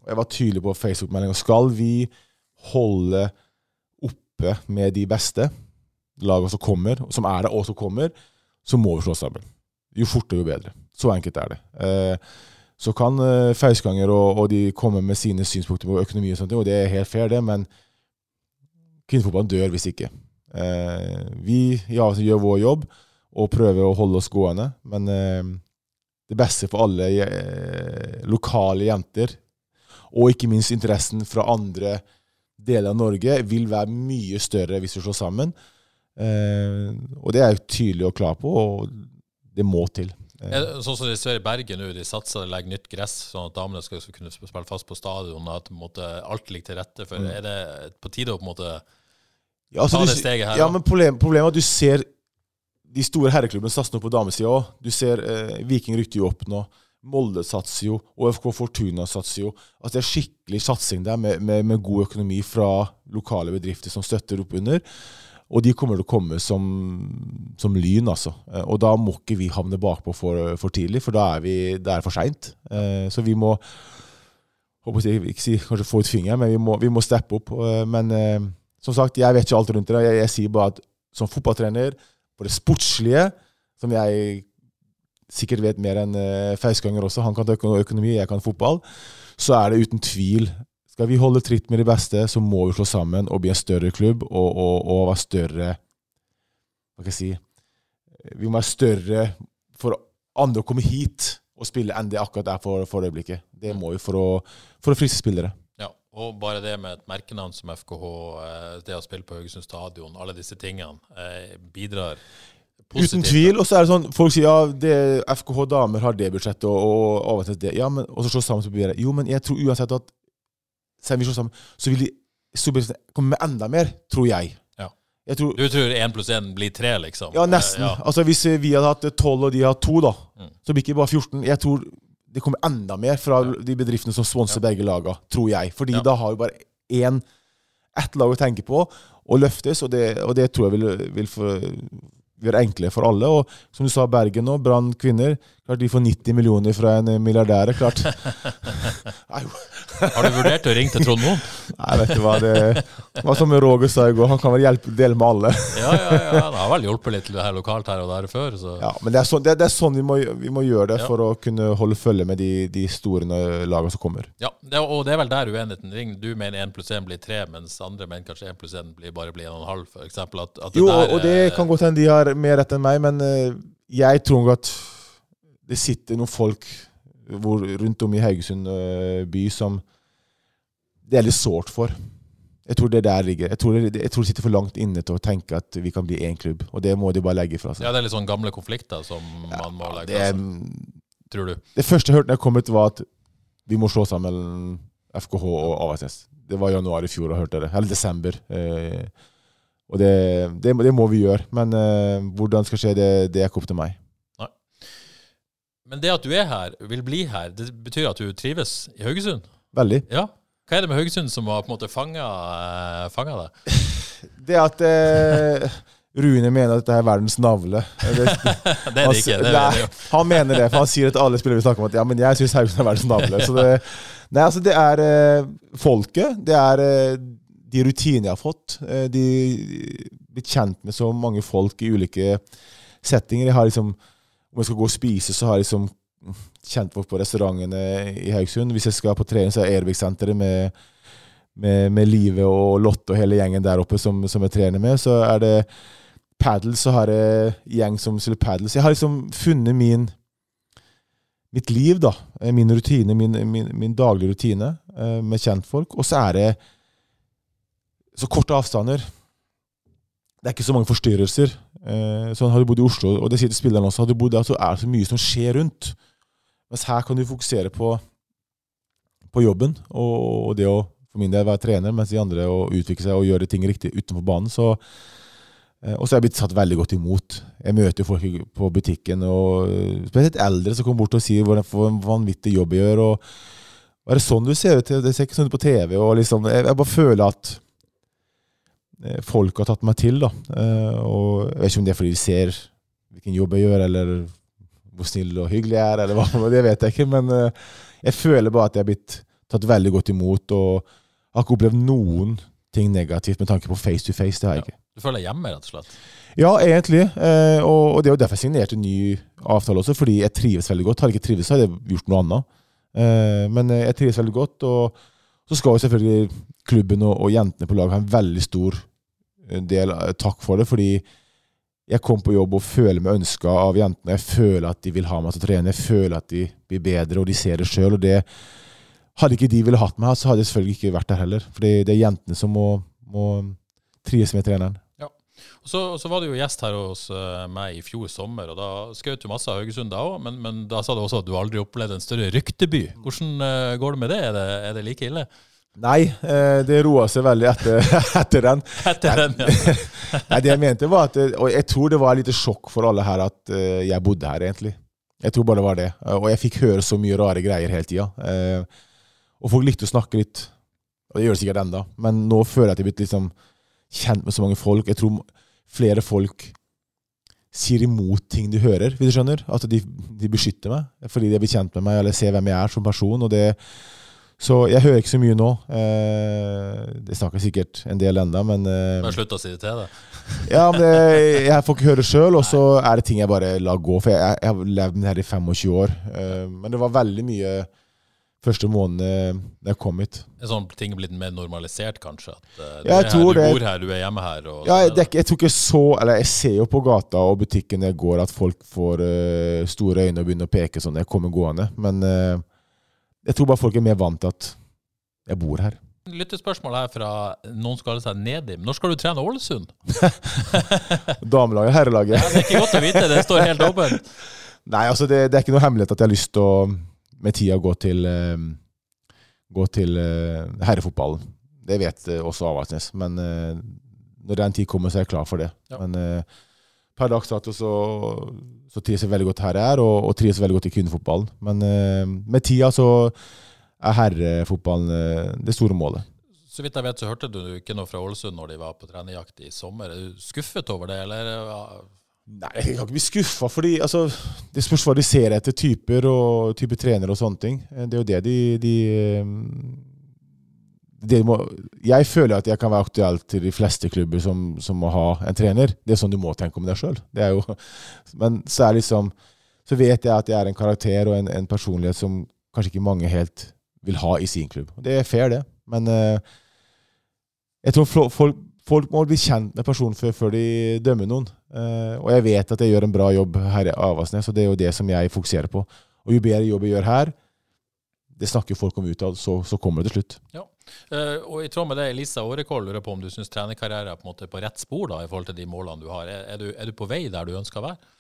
Jeg var tydelig på Facebook-meldinga. Skal vi holde oppe med de beste lagene som kommer, som er det, og som kommer, så må vi slå sammen. Jo fortere, jo bedre. Så enkelt er det. Eh, så kan eh, og, og, de komme med sine synspunkter på økonomi, og sånt, og det er helt fair, det, men kvinnefotballen dør hvis ikke. Eh, vi ja, gjør vår jobb og prøver å holde oss gående, men eh, det beste for alle lokale jenter, og ikke minst interessen fra andre deler av Norge, vil være mye større hvis vi slår sammen. Eh, og det er jeg tydelig og klar på, og det må til. Eh. Sånn som de ser i Bergen nå, de satser og legger nytt gress, sånn at damene skal kunne spille fast på stadion, at måte, alt ligger til rette for. Mm. Er det på tide å på en måte ja, altså, ta det steget her? Ja, men problemet, problemet er at du ser de store herreklubbene satser nå på damesida òg. Du ser eh, Viking rykker jo opp nå. Molde satser jo, ÅFK Fortuna satser jo. Altså Det er skikkelig satsing der med, med, med, god økonomi fra lokale bedrifter som støtter opp under. Og de kommer til å komme som, som lyn, altså. Eh, og da må ikke vi havne bakpå for, for tidlig, for da er vi, det er for seint. Eh, så vi må jeg, ikke si kanskje få ut fingeren, men vi må, må steppe opp. Eh, men som sagt, jeg vet ikke alt rundt det. Jeg, jeg sier bare at som fotballtrener, på det sportslige, som jeg sikkert vet mer enn Fauskanger også, han kan ta økonomi, jeg kan fotball, så er det uten tvil skal vi holde tritt med de beste, så må vi slå sammen og bli en større klubb og, og, og være større Hva skal jeg si Vi må være større for andre å komme hit og spille enn det akkurat er for, for øyeblikket. Det må vi for å, for å frise spillere. Ja, og bare det med et merkenavn som FKH, eh, det å spille på Haugesund stadion, alle disse tingene eh, bidrar Positivt. Uten tvil. Og så er det sånn, folk sier ja, det, FKH damer har det budsjettet, og, og og det. Ja, men, og så slår sammen så blir det Jo, men jeg tror uansett at selv om vi slår sammen, så vil de Storbritannia komme med enda mer, tror jeg. Ja. jeg tror, du tror én pluss én blir tre, liksom? Ja, nesten. Ja. Altså Hvis vi hadde hatt tolv, og de har to, da, mm. så blir det ikke bare 14. Jeg tror det kommer enda mer fra ja. de bedriftene som sponser begge lagene, tror jeg. Fordi da har vi bare én, ett lag å tenke på, og løftes, og det, og det tror jeg vil, vil for, gjøre enklere for alle. Og som du sa, Bergen nå, Brann kvinner. Klart de får 90 millioner fra en milliardær. klart. Har du vurdert å ringe til Trond Moen? Nei, vet du hva. Det var som Roger sa i går, han kan vel hjelpe, dele med alle. ja, ja, ja. Han har vel hjulpet litt her lokalt her og der før. Så. Ja, men det er sånn, det, det er sånn vi, må, vi, må, gjøre det ja. for å kunne holde følge med de, de store lagene som kommer. Ja, det, og det er vel der uenigheten ringer. Du mener 1 pluss 1 blir 3, mens andre mener kanskje 1 pluss 1 blir, bare blir 1,5, f.eks. At, at jo, der, og det kan godt hende de har mer rett enn meg, men uh, jeg tror at det sitter noen folk hvor, rundt om i Haugesund uh, by som det er litt sårt for. Jeg tror det der ligger. Jeg tror det, jeg tror det, sitter for langt inne til å tenke at vi kan bli én klubb. Og det må de bare legge fra seg. Ja, Det er litt sånn gamle konflikter som ja, man må legge fra seg. Tror du? Det første jeg hørte da jeg kom ut, var at vi må slå sammen FKH og ASS. Det var januar i fjor jeg hørte det. Eller desember. Eh, og det, det, det, må vi gjøre. Men uh, hvordan det skal skje, det, det er ikke opp til meg. Nei. Men det at du er her, vil bli her, det betyr at du trives i Haugesund? Veldig. Ja, hva er det med Haugesund som har på en måte fanga eh, deg? Det at uh, Rune mener at dette er verdens navle. Det, det er det ikke. Det nei, han mener det, for han sier at alle spillere vil snakke om at ja, men jeg syns Haugesund er verdens navle. Så det, nei, altså det er eh, folket. Det er eh, de rutinene jeg har fått. Eh, de blitt kjent med så mange folk i ulike settinger. Jeg har liksom, Om jeg skal gå og spise, så har jeg liksom kjent folk på restaurantene i Haugsund. Hvis jeg skal på trening, så er Airbag-senteret med, med, med, Live og Lotte og hele gjengen der oppe som, som jeg trener med. Så er det padel, så har jeg gjeng som spiller padel. Så jeg har liksom funnet min mitt liv, da. Min rutine, min, min, min daglige rutine eh, med kjentfolk. Og så er det så korte avstander. Det er ikke så mange forstyrrelser. Eh, sånn Har du bodd i Oslo, og det sier til spillerne også, har du bodd der, så er det så mye som skjer rundt. Mens her kan du fokusere på, på jobben og, og, det å for min del være trener, mens de andre å utvikle seg og gjøre ting riktig utenfor banen. så eh, og så er jeg blitt satt veldig godt imot. Jeg møter jo folk på butikken, og eh, spesielt eldre som kommer bort og sier hvor en vanvittig jobb jeg gjør. og Er det sånn du ser ut? Det ser ikke sånn ut på TV. og liksom, jeg, jeg bare føler at folk har tatt meg til. da, og Jeg vet ikke om det er fordi de ser hvilken jobb jeg gjør, eller hvor snill og hyggelig jeg er, eller hva, det vet jeg ikke. Men eh, jeg føler bare at jeg har blitt tatt veldig godt imot, og har ikke opplevd noen ting negativt med tanke på face to face. Det har jeg ikke. Du føler deg hjemme, rett og slett? Ja, egentlig. Eh, og, det er jo derfor jeg signerte en ny avtale også, fordi jeg trives veldig godt. Hadde jeg ikke trives, hadde jeg gjort noe annet. Eh, men jeg trives veldig godt, og så skal jo selvfølgelig klubben og, og jentene på laget ha en veldig stor eh, del takk for det, fordi jeg kom på jobb og føler meg ønska av jentene. Jeg føler at de vil ha meg til å trene, jeg føler at de blir bedre, og de ser det sjøl. Hadde ikke de ville hatt meg så hadde jeg selvfølgelig ikke vært der heller. For det er jentene som må, må trives med treneren. Så, så, var du jo gjest her hos uh, meg i fjor sommer, og da skjøt du masse av Haugesund da òg. Men, men, da sa du også at du aldri opplevde en større rykteby. Hvordan uh, går det med det? Er, det? er det like ille? Nei, eh, det roa seg veldig etter, etter den. Etter den, ja. Nei, det jeg mente var at Og jeg tror det var et lite sjokk for alle her at jeg bodde her, egentlig. Jeg tror bare det var det. Og jeg fikk høre så mye rare greier hele tida. Og folk likte å snakke litt. Og det gjør det sikkert enda, men nå føler jeg at jeg er blitt liksom kjent med så mange folk. Jeg tror flere folk sier imot ting de hører, hvis du skjønner. At de, de beskytter meg fordi de er blitt kjent med meg eller ser hvem jeg er som person. og det så jeg hører ikke så mye nå. Eh, det snakker sikkert en del enda, men eh, Men slutt å si det til deg. ja, men det, jeg får ikke høre sjøl, og så er det ting jeg bare lar gå. For jeg, jeg har levd med det her i 25 år. Eh, men det var veldig mye første månedene da jeg kom hit. Er sånn ting blitt mer normalisert, kanskje? At uh, ja, jeg her, det. du bor her, du er hjemme her? ja, jeg, det, jeg, tror ikke så Eller jeg ser jo på gata og butikken jeg går, at folk får uh, store øyne og begynner å peke sånn når jeg kommer gående. Men uh, jeg tror bare folk er mer vant til at jeg bor her. Lyttespørsmål her fra noen som kaller seg Nedim. Når skal du trene Ålesund? Damelaget, herrelaget. Ja, det er ikke godt å vite, det står helt åpent. Nei, altså det, det, er ikke noe hemmelighet at jeg har lyst til å med tida gå til, eh, gå til eh, herrefotballen. Det vet eh, også Avaldsnes. Men når den tid kommer, så er jeg klar for det. Ja. Men per dags dato så, så trives jeg veldig godt her jeg er, og, og trives veldig godt i kvinnefotballen. Men med tida så er herrefotballen det store målet. Så vidt jeg vet, så hørte du ikke noe fra Ålesund når de var på trenerjakt i sommer. Er du skuffet over det, eller? Nei, jeg kan ikke bli skuffa, fordi altså, det spørs hva de ser etter typer og type trenere og sånne ting. Det er jo det de, de, de må, Jeg føler at jeg kan være aktuell til de fleste klubber som, som, må ha en trener. Det er sånn du må tenke om deg sjøl. Men så, er liksom, så vet jeg at jeg er en karakter og en, en, personlighet som kanskje ikke mange helt vil ha i sin klubb. Det er fair, det. Men uh, jeg tror folk Folk må bli kjent med personen før, før de dømmer noen. Uh, og jeg vet at jeg gjør en bra jobb her i Avaldsnes, og det er jo det som jeg fokuserer på. Og jo bedre jobb jeg gjør her, det snakker folk om utad, så, så kommer det til slutt. Ja. Uh, og i tråd med det, Elisa Årekål lurer på om du syns trenerkarrieren er på, en måte på rett spor da, i forhold til de målene du har. Er, er, du, er, du, på vei der du ønsker å være?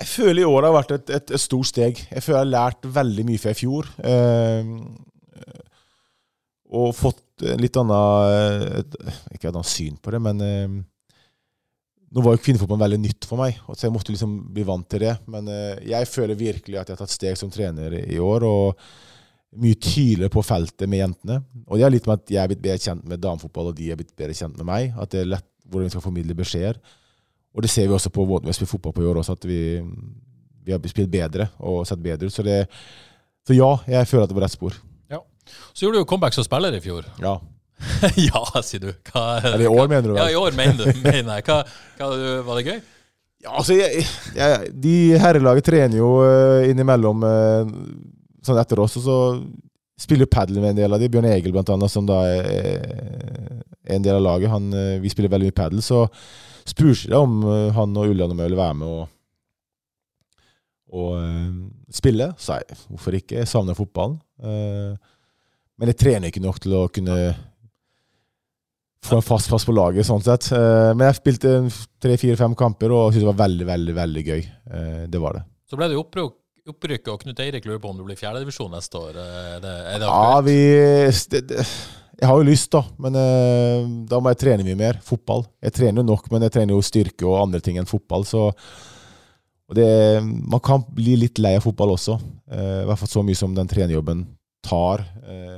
Jeg føler i år har vært et, et, et stort steg. Jeg føler jeg har lært veldig mye fra i fjor. Uh, og fått litt annet Ikke et annet syn på det, men eh, nå var jo kvinnefotballen veldig nytt for meg, så jeg måtte liksom bli vant til det. Men eh, jeg føler virkelig at jeg har tatt steg som trener i år. og mye tydeligere på feltet med jentene. Og det har litt med at jeg er blitt bedre kjent med damefotball, og de er blitt bedre kjent med meg. At det er lett hvordan vi skal formidle beskjeder. Og det ser vi også på måten vi har spilt fotball på i år også, at vi, vi har spilt bedre og sett bedre ut. Så, så ja, jeg føler at det var rett spor. Så gjorde du jo comeback som spiller i fjor. Ja. ja, sier du. Hva, Eller i år, mener du vel? Ja, i år mener, du, mener jeg. Hva, hva, var det gøy? Ja, altså, jeg, jeg, De herrelaget trener jo uh, innimellom uh, sånn etter oss, og så spiller padel med en del av de. Bjørn Egil, blant annet, som da er, er en del av laget. Han, vi spiller veldig mye padel, så spurte de om han og Ulland og meg ville være med og, og spille. Så jeg hvorfor ikke? Jeg savner fotballen. Uh, men jeg trener ikke nok til å kunne få en fast plass på laget. sånn sett. Eh, men jeg spilte tre-fire-fem kamper og syntes det var veldig veldig, veldig gøy. Eh, det var det. Så ble det opprykk, og Knut Eirik lurer på om du blir fjerdedivisjon neste år. Er det, er det ja, vi det, det, Jeg har jo lyst, da. Men uh, da må jeg trene mye mer. Fotball. Jeg trener jo nok, men jeg trener jo styrke og andre ting enn fotball. så det, man kan bli litt lei av fotball også. Uh, I hvert fall så mye som den trenerjobben tar. Eh,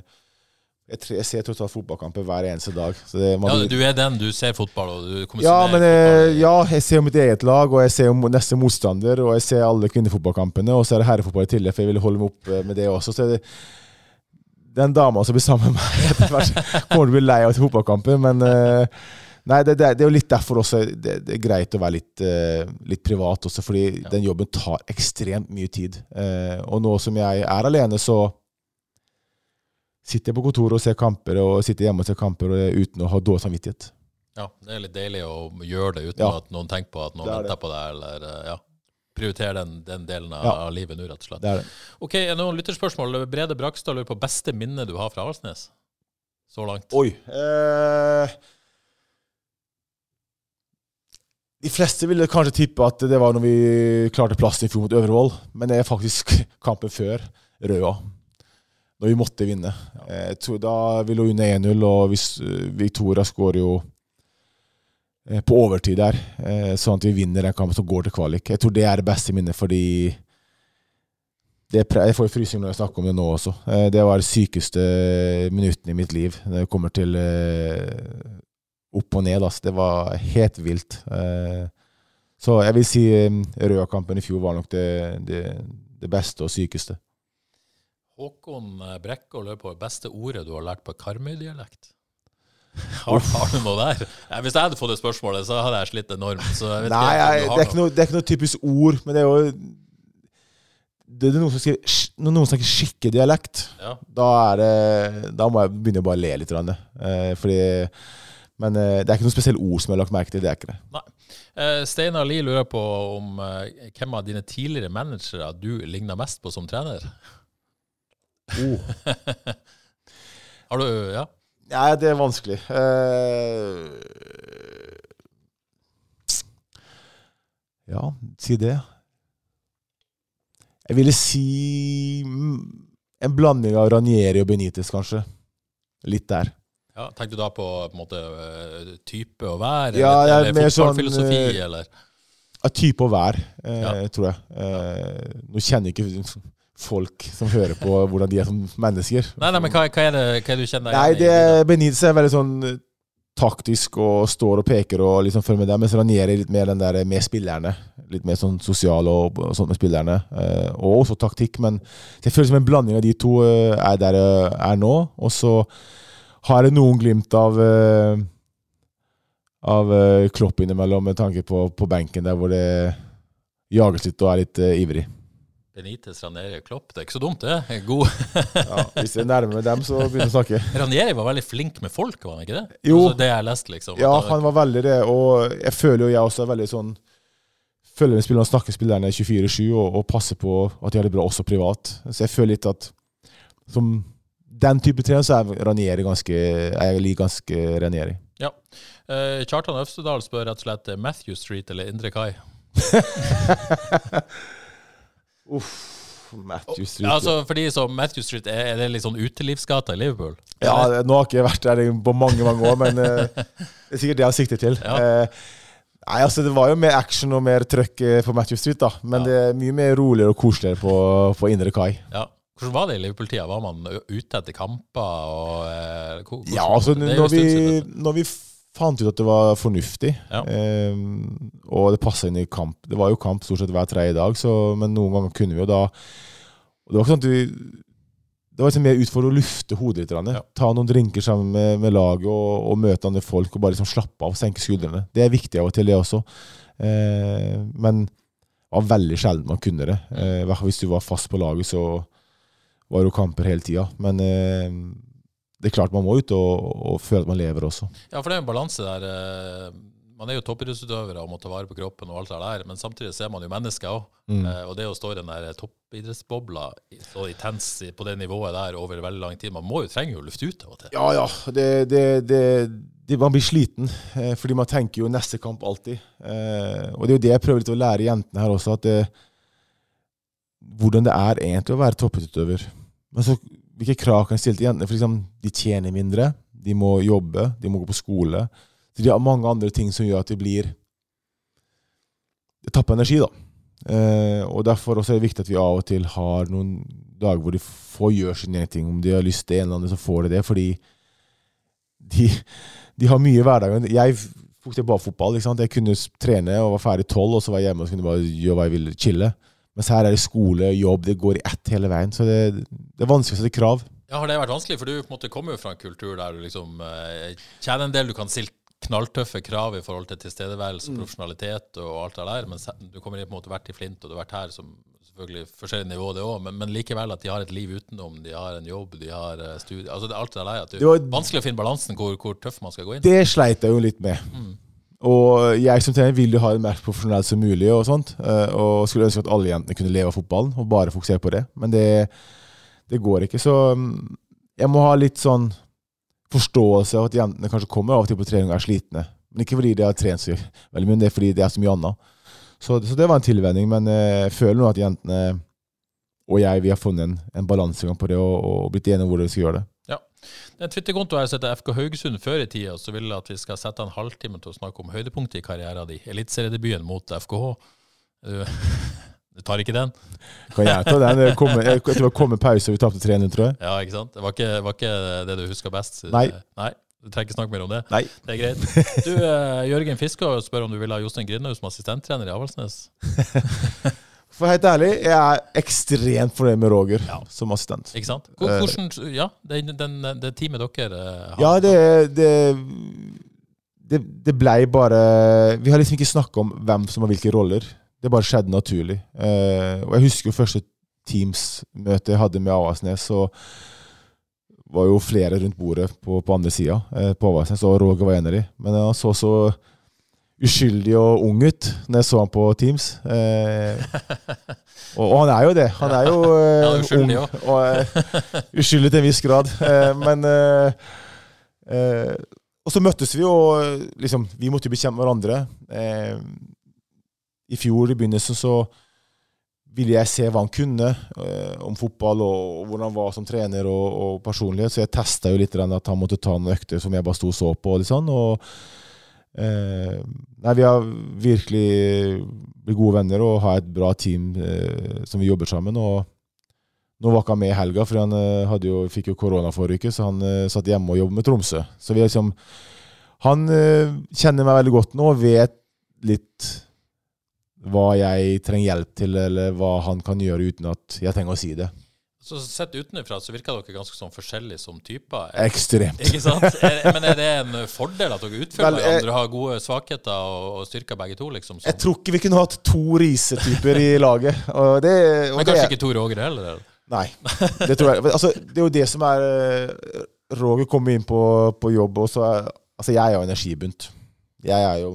Jeg, tre- jeg ser tross alt fotballkamper hver eneste dag. Så det, man Ja, du er den, du ser fotball, du kommer ja, men fotball. ja, jeg ser mitt eget lag, og jeg ser neste motstander, og jeg ser alle kvinnefotballkampene, og så er det herrefotball i tillegg, for jeg vil holde meg opp eh, med det også. Så er det, den dama som blir sammen med meg etter hvert, kommer til å bli lei av til fotballkamper, men eh, Nei, det, det, det er jo litt derfor også det, det er greit å være litt, uh, litt privat også, fordi den jobben tar ekstremt mye tid. Uh, og nå som jeg er alene, så sitter på kontoret og ser kamper, og sitter hjemme og ser kamper uten å ha dårlig samvittighet. Ja, det er litt deilig å gjøre det uten Ja. at noen tenker på at noen Det er det. på deg, eller eh, ja. Prioritere den, den delen av, Ja. av livet nå, rett og slett. Det er det. Ok, noen lytterspørsmål? Brede Brakstad lurer på beste minne du har fra Avaldsnes? Så langt. Oi. Eh, de fleste ville kanskje tippe at det var når vi klarte plassen i fjor mot Øvrevoll, men det er faktisk kampen før Røa. Når vi måtte vinne. Eh, da vi lå under 1-0, og hvis, eh, Victoria skårer jo eh, på overtid der, sånn at vi vinner den kampen som går til kvalik. Jeg tror det er det beste minnet, fordi jeg får frysning når jeg snakker om det nå også. Det var de sykeste minuttene i mitt liv når det kommer til opp og ned. Altså. Det var helt vilt. Så jeg vil si Røa-kampen i fjor var nok det, det, det beste og sykeste. Håkon eh, Brekke lurer på beste ordet du har lært på Karmøy-dialekt? Har, har du noe der? Hvis jeg hadde fått det spørsmålet, så hadde jeg slitt enormt. Så jeg vet Nei, jeg, det, er noe, det er ikke noe typisk ord, men det er jo det er noen som skriver, Når noen snakker skikkedialekt, Ja. da, det, da må jeg begynne å bare le litt. Eh, fordi, men eh, det er ikke noe spesielt ord som jeg har lagt merke til. det er ikke det. Nei. Eh, Steinar Lie lurer på om hvem av dine tidligere managere du ligner mest på som trener? Har du Ja? Nei, det er vanskelig. Uh, ja, si det. Jeg ville si mm, en blanding av Ranieri og Benitez, kanskje. Litt der. ja Tenkte du da på, på måte, eh, type og vær? Ja, eller, er eller mer sånn, fotballfilosofi, eh, eller? Ja, type og vær, eh, Ja. tror jeg. Eh, nå kjenner jeg ikke folk som hører på, hvordan de er som mennesker. Nei, nei, men hva, hva er det hva er det du kjenner Nei, det, Benitez er veldig sånn eh, taktisk og står og peker og liksom følger med der, mens Ranieri er litt mer den der med spillerne. Litt mer sånn sosial og, og sånt med spillerne. Eh, og også taktikk, men det føles som en blanding av de to eh, er der jeg er nå. Og så har jeg noen glimt av eh, av eh, Klopp innimellom, med tanke på, på benken der hvor det jages litt og er litt eh, ivrig. Benitez, Ranieri og Klopp. Det er ikke så dumt, det. God. Ja, hvis du er nærme med dem, så begynner vi å snakke. Ranieri var veldig flink med folk, var han ikke det? Jo. Altså, det jeg leste, liksom. Ja, han var veldig det, og jeg føler jo jeg også er veldig sånn Følger med spillerne snakker spillerne 24-7 og, og passer på at de har det bra også privat. Så jeg føler litt at som den type trener så er Ranieri ganske Jeg liker ganske Ranieri. Ja. Eh, Kjartan Øvstedal spør rett og slett eh, Matthew Street eller Indre Kai. Uff, Matthew Street. Altså, for de som Matthew Street, er, er det litt sånn utelivsgata i Liverpool? Ja, det- nå har jeg ikke vært der på mange mange år, men uh, det er sikkert det jeg sikter til. Ja. Uh, nei, altså Det var jo mer action og mer trøkk eh, på Matthew Street, da men Ja. det er mye mer roligere og koseligere på, på Indre Kai. Ja. Hvordan var det i Liverpool-tida? Var man ute etter kamper? Og, eh, Ja, altså når vi, når vi fant ut at det var fornuftig, Ja. eh, og det passa inn i kamp Det var jo kamp stort sett hver tredje dag, så, men noen ganger kunne vi jo da og Det var ikke sånn at vi det var liksom mer ut for å lufte hodet litt. Ja. Ta noen drinker sammen med, med laget og, og møte andre folk og bare liksom slappe av. Senke skuldrene. Det er viktig av og til, det også. Eh, men det var veldig sjelden man kunne det. Eh, hvis du var fast på laget, så var det jo kamper hele tida. Men eh, det er klart man må ut og, og føle at man lever også. Ja, for det er jo en balanse der. eh, Man er jo toppidrettsutøvere og må ta vare på kroppen og alt det der, men samtidig så er man jo mennesker òg. Mm. Og det å stå i den der toppidrettsbobla så intens på det nivået der over veldig lang tid, man må jo trenge å lufte ut av og til. Ja, ja. Det, det, det, det, man blir sliten, eh, fordi man tenker jo neste kamp alltid. Eh, og det er jo det jeg prøver litt å lære jentene her også, at hvordan det er egentlig å være toppidrettsutøver. Men så, hvilke krav kan jeg stille til jentene? For eksempel, de tjener mindre, de må jobbe, de må gå på skole. Så de har mange andre ting som gjør at de blir Det tapper energi, da. Eh, og derfor er det viktig at vi av og til har noen dager hvor de får gjøre sine egne ting. Om de har lyst til en eller annen, så får de det. Fordi de, de har mye i hverdagen. Jeg fokuserte bare på fotball. Jeg kunne trene og var ferdig tolv, og så var jeg hjemme og så kunne bare gjøre hva jeg ville. Chille. Mens her er det skole, jobb, det går i ett hele veien. Så det, det er vanskelig å sette krav. Ja, Har det vært vanskelig? For du på en måte kommer jo fra en kultur der du liksom eh, kjenner en del du kan stille knalltøffe krav i forhold til tilstedeværelse, Mm. profesjonalitet og alt det der, mens du kommer inn på en måte vært i Flint, og du har vært her som selvfølgelig forskjellig nivå, det òg, men, men likevel at de har et liv utenom, de har en jobb, de har eh, studier altså det, Alt det der. At du, Det var- vanskelig å finne balansen hvor, hvor tøff man skal gå inn. Det sleit jeg jo litt med. Og jeg som trener vil jo ha det mest profesjonelt som mulig, og sånt. eh, Og skulle ønske at alle jentene kunne leve av fotballen og bare fokusere på det. Men det, det går ikke. Så mm, jeg må ha litt sånn forståelse av at jentene kanskje kommer av og til på trening og er slitne. Men ikke fordi de har trent så veldig mye, men det er fordi det er så mye annet. Så, så det var en tilvenning. Men eh, jeg føler nå at jentene og jeg vi har funnet en, en balansegang på det og, og blitt enige om hvordan vi skal gjøre det. En Twitter-kontoen jeg setter FK Haugesund før i tida, så vil jeg at vi skal sette en halvtime til å snakke om høydepunktet i karrieren din. Eliteseriedebuten mot FKH. Du, tar ikke den? Kan jeg ta den? Det kom, Jeg, jeg tror det kom en pause, og vi tapte 3-0, tror jeg. Ja, ikke sant? Det var ikke, var ikke det du husker best? Nei. Nei. Du trenger ikke snakke mer om det? Nei. Det er greit. Du, eh, Jørgen Fiskå spør om du vil ha Jostein Grindhaug som assistenttrener i Avaldsnes. For helt ærlig, jeg er ekstremt fornøyd med Roger Ja. som assistent. Ikke sant? Eh. Hvordan, ja, det, den, det teamet dere eh, har. Ja, det, det, det, det blei bare Vi har liksom ikke snakka om hvem som har hvilke roller. Det bare skjedde naturlig. Eh, og jeg husker jo første Teams-møte jeg hadde med Avasnes. så var jo flere rundt bordet på, på andre sida på Avaldsnes, og Roger var en av de. Men han så så uskyldig og ung ut når jeg så han på Teams. Eh, og, og han er jo det. Han er jo eh, Ja, uskyldig ung og eh, uskyldig til en viss grad. Eh, men eh, eh, Og så møttes vi, og liksom, vi måtte jo bekjempe hverandre. Eh, I fjor i begynnelsen så ville jeg se hva han kunne om fotball, og, og hvordan han var som trener og, og personlighet. Så jeg testa jo litt at han måtte ta noen økter som jeg bare sto og så på. Og litt sånn, og eh, Nei, vi har virkelig gode venner og har et bra team eh, som vi jobber sammen. og nå var ikke han med i helga, for han eh, jo, fikk jo korona forrige uke, så han eh, satt hjemme og jobbet med Tromsø. Så vi er liksom Han eh, kjenner meg veldig godt nå og vet litt hva jeg trenger hjelp til, eller hva han kan gjøre uten at jeg trenger å si det. Så Sett utenfra så virker dere ganske sånn forskjellige som typer. Ekstremt. Ikke sant? Er, men er det en fordel at dere jeg- hverandre, har gode svakheter og, og styrker begge to? liksom? Jeg Sånn. tror ikke vi kunne hatt to Riise-typer i laget. Og det, og Men det, kanskje ikke to Roger heller? eller? Nei. Det tror jeg. Altså, det er jo det som er eh, Roger kommer inn på, på jobb, og så er Altså, jeg er jo energibunt. Jeg er jo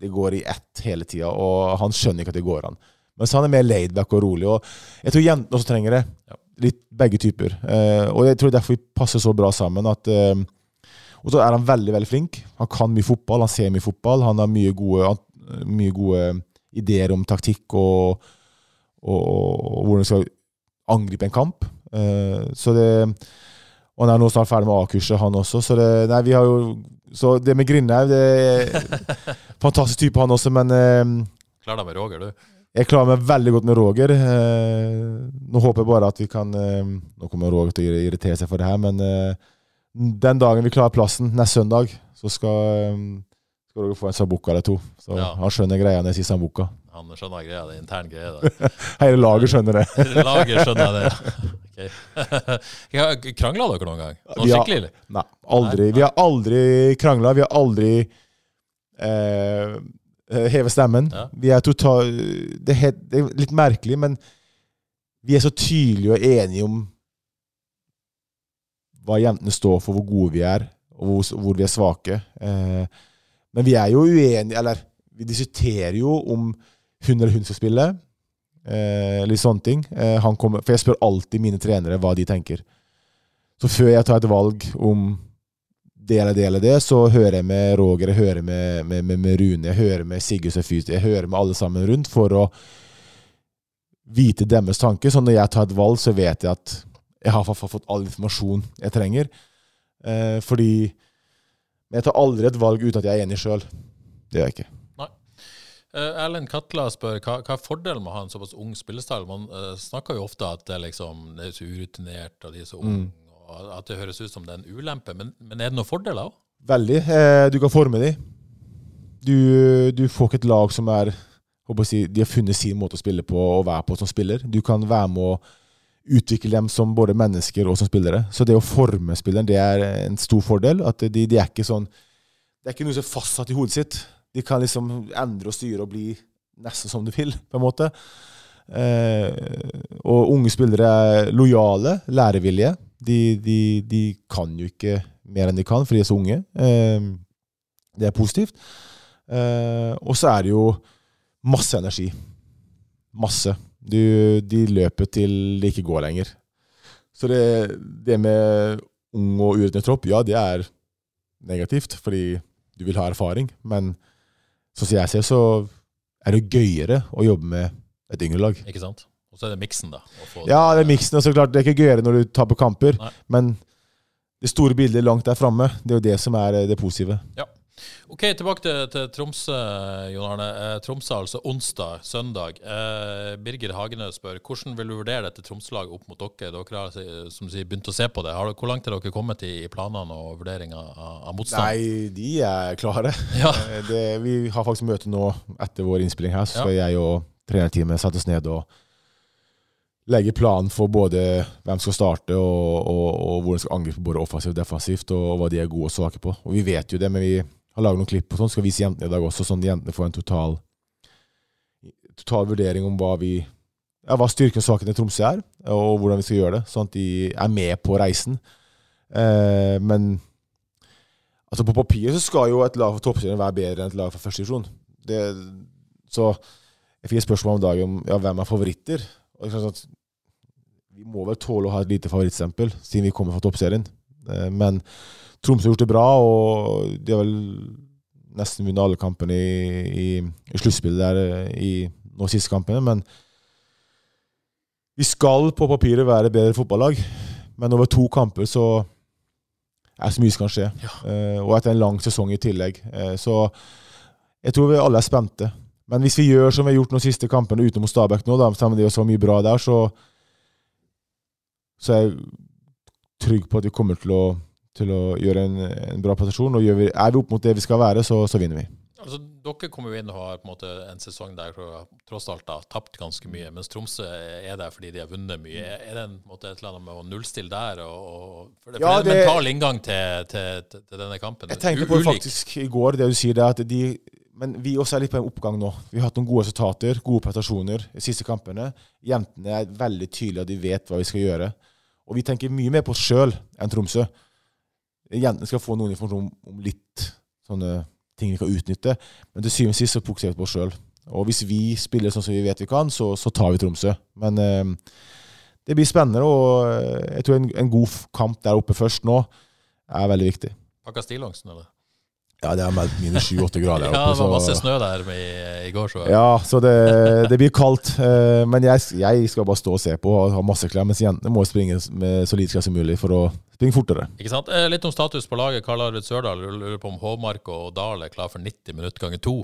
Det går i ett hele tida, og han skjønner ikke at det går an. Mens han er mer laidback og rolig. Og jeg tror jentene også trenger det. Ja. Litt begge typer. Eh, og jeg tror derfor vi passer så bra sammen. at eh, Og så er han veldig, veldig flink. Han kan mye fotball, han ser mye fotball. Han har mye gode, mye gode ideer om taktikk og, og, og hvordan skal angripe en kamp. Eh, så det Og han er nå snart ferdig med A-kurset, han også. Så det, nei, vi har jo Så det med Grindhaug Fantastisk type, han også, men eh, Klarer deg med Roger, du? Jeg klarer meg veldig godt med Roger. Eh, nå håper jeg bare at vi kan eh, Nå kommer Roger til å irritere seg for det her, men eh, den dagen vi klarer plassen, neste søndag, så skal, skal Roger få en sambuca eller to. Så Ja. han skjønner greia når jeg sier sambuca. Han skjønner greia, det er intern greie. da. Hele laget skjønner det. Lager skjønner det, ja. Okay. Krangla dere noen gang? Noe har- skikkelig? Nei, aldri. Vi har aldri krangla. Vi har aldri eh, hevet stemmen. Ja. Vi er total... Det er, helt, det er litt merkelig, men vi er så tydelige og enige om hva jentene står for, hvor gode vi er, og hvor, vi er svake. Eh, men vi er jo uenige, eller vi diskuterer jo om hun eller hun skal spille. Eh, litt sånne ting. Eh, han kommer, for jeg spør alltid mine trenere hva de tenker. Så før jeg tar et valg om det eller det eller det, så hører jeg med Roger, jeg hører med, med, med, med Rune, jeg hører med Sigurd Sefysi, jeg hører med alle sammen rundt for å vite deres tanker. Så når jeg tar et valg, så vet jeg at jeg har fått all informasjon jeg trenger. Eh, fordi jeg tar aldri et valg uten at jeg er enig sjøl. Det gjør jeg ikke. Uh, Erlend Katla spør hva, hva er fordelen med å ha en såpass ung spillestyle? Man uh, snakker jo ofte at det, liksom, det er så urutinert, og de er så unge, Mm. At det høres ut som det er en ulempe. Men, men er det noen fordeler òg? Veldig. Eh, du kan forme de. Du, du får ikke et lag som er si, De har funnet sin måte å spille på og være på som spiller. Du kan være med å utvikle dem som både mennesker og som spillere. Så det å forme spilleren det er en stor fordel. At de, de er ikke sånn Det er ikke noe som er fastsatt i hodet sitt. De kan liksom endre og styre og bli nesten som de vil, på en måte. Eh, og unge spillere er lojale, lærevillige. De, de, de kan jo ikke mer enn de kan, for de er så unge. Eh, det er positivt. Eh, og så er det jo masse energi. Masse. Du, de løper til det ikke går lenger. Så det, det med ung og urutinert tropp, ja, det er negativt, fordi du vil ha erfaring. Men sånn som jeg ser, så er det gøyere å jobbe med et yngre lag. Ikke sant? Og så er det miksen, da. Ja, det er miksen. Og så klart, det er ikke gøyere når du taper kamper, Nei. men det store bildet langt der framme, det er jo det som er eh, det positive. Ja. Ok, tilbake til, til Tromsø, Jon Arne. Eh, Tromsø altså onsdag, søndag. Eh, Birger Hagenø spør hvordan vil du vurdere dette Tromsø-laget opp mot dere? Dere har som sier, begynt å se på det. Har, hvor langt har dere kommet i, i planene og vurderinga av, av motstand? Nei, de er klare. Ja. Eh, Det, vi har faktisk møte nå etter vår innspilling her, så Ja. jeg og trenerteamet sette oss ned og legge planen for både hvem som skal starte, og, og, og hvordan skal angripe både offensivt og defensivt, og, hva de er gode og svake på. Og Vi vet jo det, men vi har laget noen klipp og sånn, skal vise jentene i dag også, sånn jentene får en total, total vurdering om hva vi ja, hva styrken og svakheten i Tromsø er, og hvordan vi skal gjøre det, sånn at de er med på reisen. Eh, men altså på papiret så skal jo et lag for toppserien være bedre enn et lag for første divisjon. Så jeg fikk et spørsmål om dagen om ja, hvem er favoritter. Og sånn at vi må vel tåle å ha et lite favorittstempel, siden vi kommer fra toppserien. Eh, Men Tromsø har gjort det bra, og de har vel nesten vunnet alle kampene i, i, i sluttspillet der eh, i nå siste kampene. Men vi skal på papiret være bedre fotballag, men over to kamper så er så mye som kan skje. Ja. og etter en lang sesong i tillegg. Eh, så jeg tror vi alle er spente. Men hvis vi gjør som vi har gjort de siste kampene utenom Stabæk nå, da, selv om det også så mye bra der, så, så er jeg trygg på at vi kommer til å, til å gjøre en, en bra prestasjon. Og vi, er vi opp mot det vi skal være, så, så vinner vi. Altså, dere kommer jo inn og har på en måte en sesong der dere tross alt har tapt ganske mye, mens Tromsø er der fordi de har vunnet mye. Er det en, måte, et eller annet med å nullstille der? Og, og, for det, for det er en mental inngang til, til, til, denne kampen. Jeg tenkte på det faktisk i går, det du sier, det at de Men vi også er litt på en oppgang nå. Vi har hatt noen gode resultater, gode prestasjoner de siste kampene. Jentene er veldig tydelige, og de vet hva vi skal gjøre. Og vi tenker mye mer på oss sjøl enn Tromsø. Jentene skal få noen informasjon om, litt sånne ting vi kan utnytte, men til syvende og sist så fokuserer vi på oss sjøl. Og hvis vi spiller sånn som vi vet vi kan, så, så tar vi Tromsø. Men eh, det blir spennende, og eh, jeg tror en, en god kamp der oppe først nå er veldig viktig. Pakka stillongsen, eller? Ja, det er meldt minus 7-8 grader Ja, det var masse snø der i, i går, så ja, så det, det blir kaldt. eh, Men jeg, jeg skal bare stå og se på og ha masse klær, mens jentene må springe med så lite klær som mulig for å springe fortere. Ikke sant? Eh, Litt om status på laget. Karl Arvid Sørdal lurer på om Håmark og Dahl er klar for 90 minutter ganger to.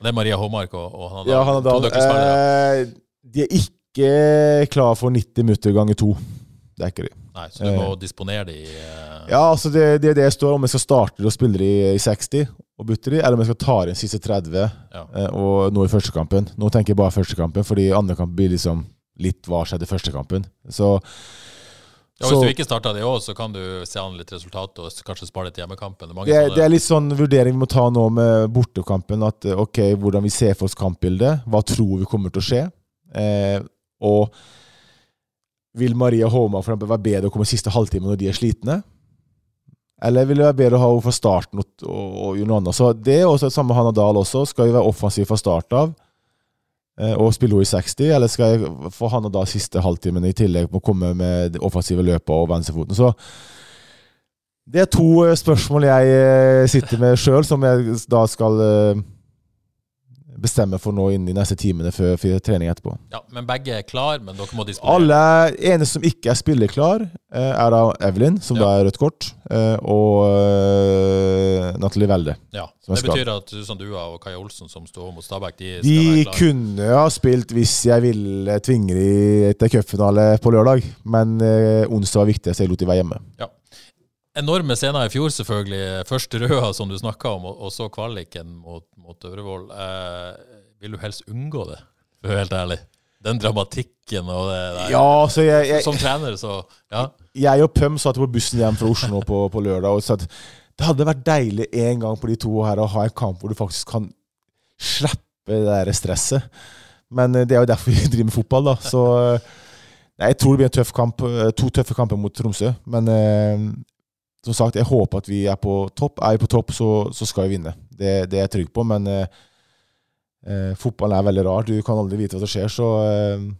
Det er Maria Håmark og, og Hanna Dahl. Ja, Hanne Dahl. eh, De er ikke klar for 90 minutter ganger to. Det er ikke de. Nei, så du må disponere de eh, Ja, altså det, det er det står om jeg skal starte og spille de i 60 og bytte de, eller om jeg skal ta inn siste 30 Ja. eh, og nå i første kampen. Nå tenker jeg bare første kampen, fordi andre kamp blir liksom litt hva skjedde i første kampen. Så Ja, Hvis Så- du ikke starter det òg, så kan du se an litt resultat og kanskje spare litt hjemmekampen. Det Det det er litt sånn vurdering vi må ta nå med bortekampen. At eh, ok, hvordan vi ser for oss kampbildet. Hva tror vi kommer til å skje? Eh, og vil Maria Håma for eksempel være bedre å komme siste halvtime når de er slitne? Eller vil det være bedre å ha henne fra starten og, og, gjøre noe annet? Så det er også det samme Hanna Dahl også. Skal vi være offensiv fra start av eh, og spille henne i 60, eller skal jeg få Hanna Dahl siste halvtimen i tillegg på å komme med det offensive løpet og venstrefoten? Så det er to eh, spørsmål jeg eh, sitter med sjøl, som jeg da skal bestemme for nå inn de neste timene før, før trening etterpå. Ja, Men begge er klar, men dere må disponere? Alle eneste som ikke er spilleklar, eh, er da Evelyn, som Ja. da er rødt kort, eh, og eh, Natalie Welde. Ja, Det betyr betyr at Susan Dua og Kaja Olsen, som står mot Stabæk, de skal De være klare? kunne ha spilt hvis jeg ville tvinge dem til cupfinale på lørdag, men onsdag var viktig, så jeg lot de være hjemme. Ja. Enorme scener i fjor, selvfølgelig. Først Røa, som du snakka om, og så kvaliken mot, mot Øvrevoll. Eh, vil du helst unngå det, for å være helt ærlig? Den dramatikken og det der. Ja, så jeg, jeg, Som trener, så ja. jeg og Pøm satt på bussen hjem fra Oslo på, på lørdag og sa at det hadde vært deilig en gang på de to her å ha en kamp hvor du faktisk kan slippe det der stresset. Men eh, det er jo derfor vi driver med fotball, da. Så eh, jeg tror det blir en tøff kamp, eh, to tøffe kamper mot Tromsø. Men som sagt, jeg håper at vi er på topp. Er vi på topp, så, så skal vi vinne. Det, det er jeg trygg på. Men eh, eh, fotballen er veldig rar. Du kan aldri vite hva som skjer. Så eh,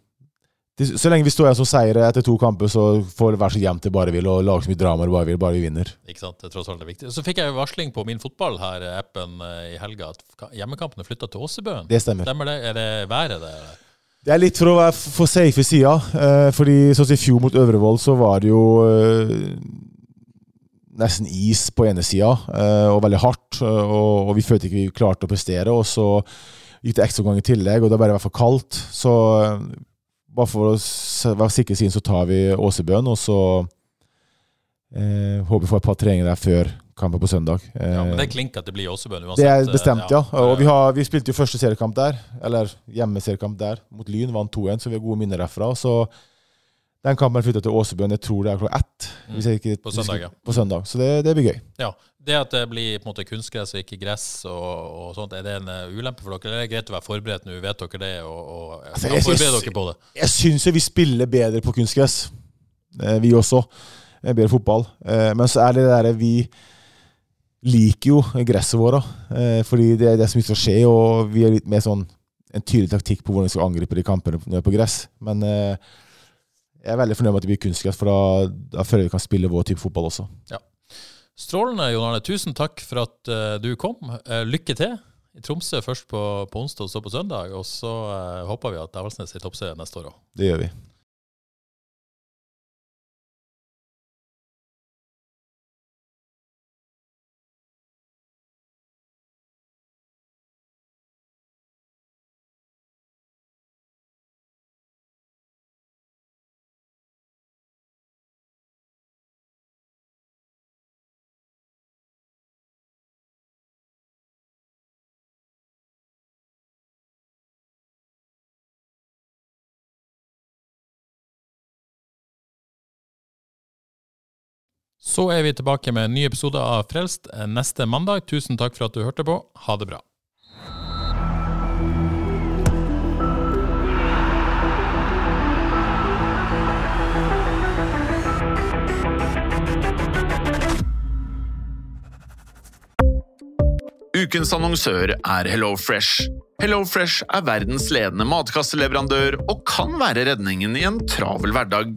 det- så lenge vi står her som seire etter to kamper, så får det være så jevnt det bare vil, og lage så mye drama det bare vil, bare vi vinner. Ikke sant? Det er tross alt er viktig. Så fikk jeg jo varsling på min fotball her, appen, eh, i helga, at hjemmekampene hjemmekampen flytta til Åsebøen. Det stemmer. Stemmer det? Er det været det? eller? Det er litt for å være for safe sida. Eh, fordi sånn som i fjor mot Øvrevoll, så var det jo eh, nesten is på ene sida, eh, og veldig hardt. eh, Og, og vi følte ikke vi klarte å prestere. Og så gikk det ekstraomgang i tillegg, og det bare hvert for kaldt. Så eh, bare for å være sikker siden så tar vi Åsebøen, og så eh, håper vi får et par treninger der før kampen på søndag. Ja, men det er klink at det blir Åsebøen uansett. det er bestemt, ja. Og vi, har, vi spilte jo første seriekamp der, eller hjemmeseriekamp der, mot Lyn. Vant 2-1, så vi har gode minner derfra. Så den kampen er flytta til Åsebøen, jeg tror det er klokka ett. Jeg ikke, Mm. På søndag, ja. På søndag. Så det, det blir gøy. Ja, Det at det blir på en måte kunstgress og ikke gress, og, og sånt, er det en eh, ulempe for dere? Eller er det greit å være forberedt nå? Vet dere det? Og, og Altså, jeg forberede dere på det? Jeg syns jo vi spiller bedre på kunstgress, eh, vi også. Eh, Bedre fotball. Eh, Men så er det det derre vi liker jo gresset vårt. Fordi det er det som skal skje, og vi er litt mer sånn en tydelig taktikk på hvordan vi skal angripe de kampene på gress. Men jeg er veldig fornøyd med at det blir kunstgress, for da, da føler jeg vi kan spille vår type fotball også. Strålende, Jon Arne. Tusen takk for at uh, du kom. Uh, lykke til i Tromsø først på, på onsdag og så på søndag. Og så uh, håper vi at Avaldsnes er i toppserien neste år òg. Det gjør vi. Så er vi tilbake med en ny episode av Frelst eh, neste mandag. Tusen takk for at du hørte på. Ha det bra. Ukens annonsør er HelloFresh. HelloFresh er verdens ledende matkasseleverandør og kan være redningen i en travel hverdag.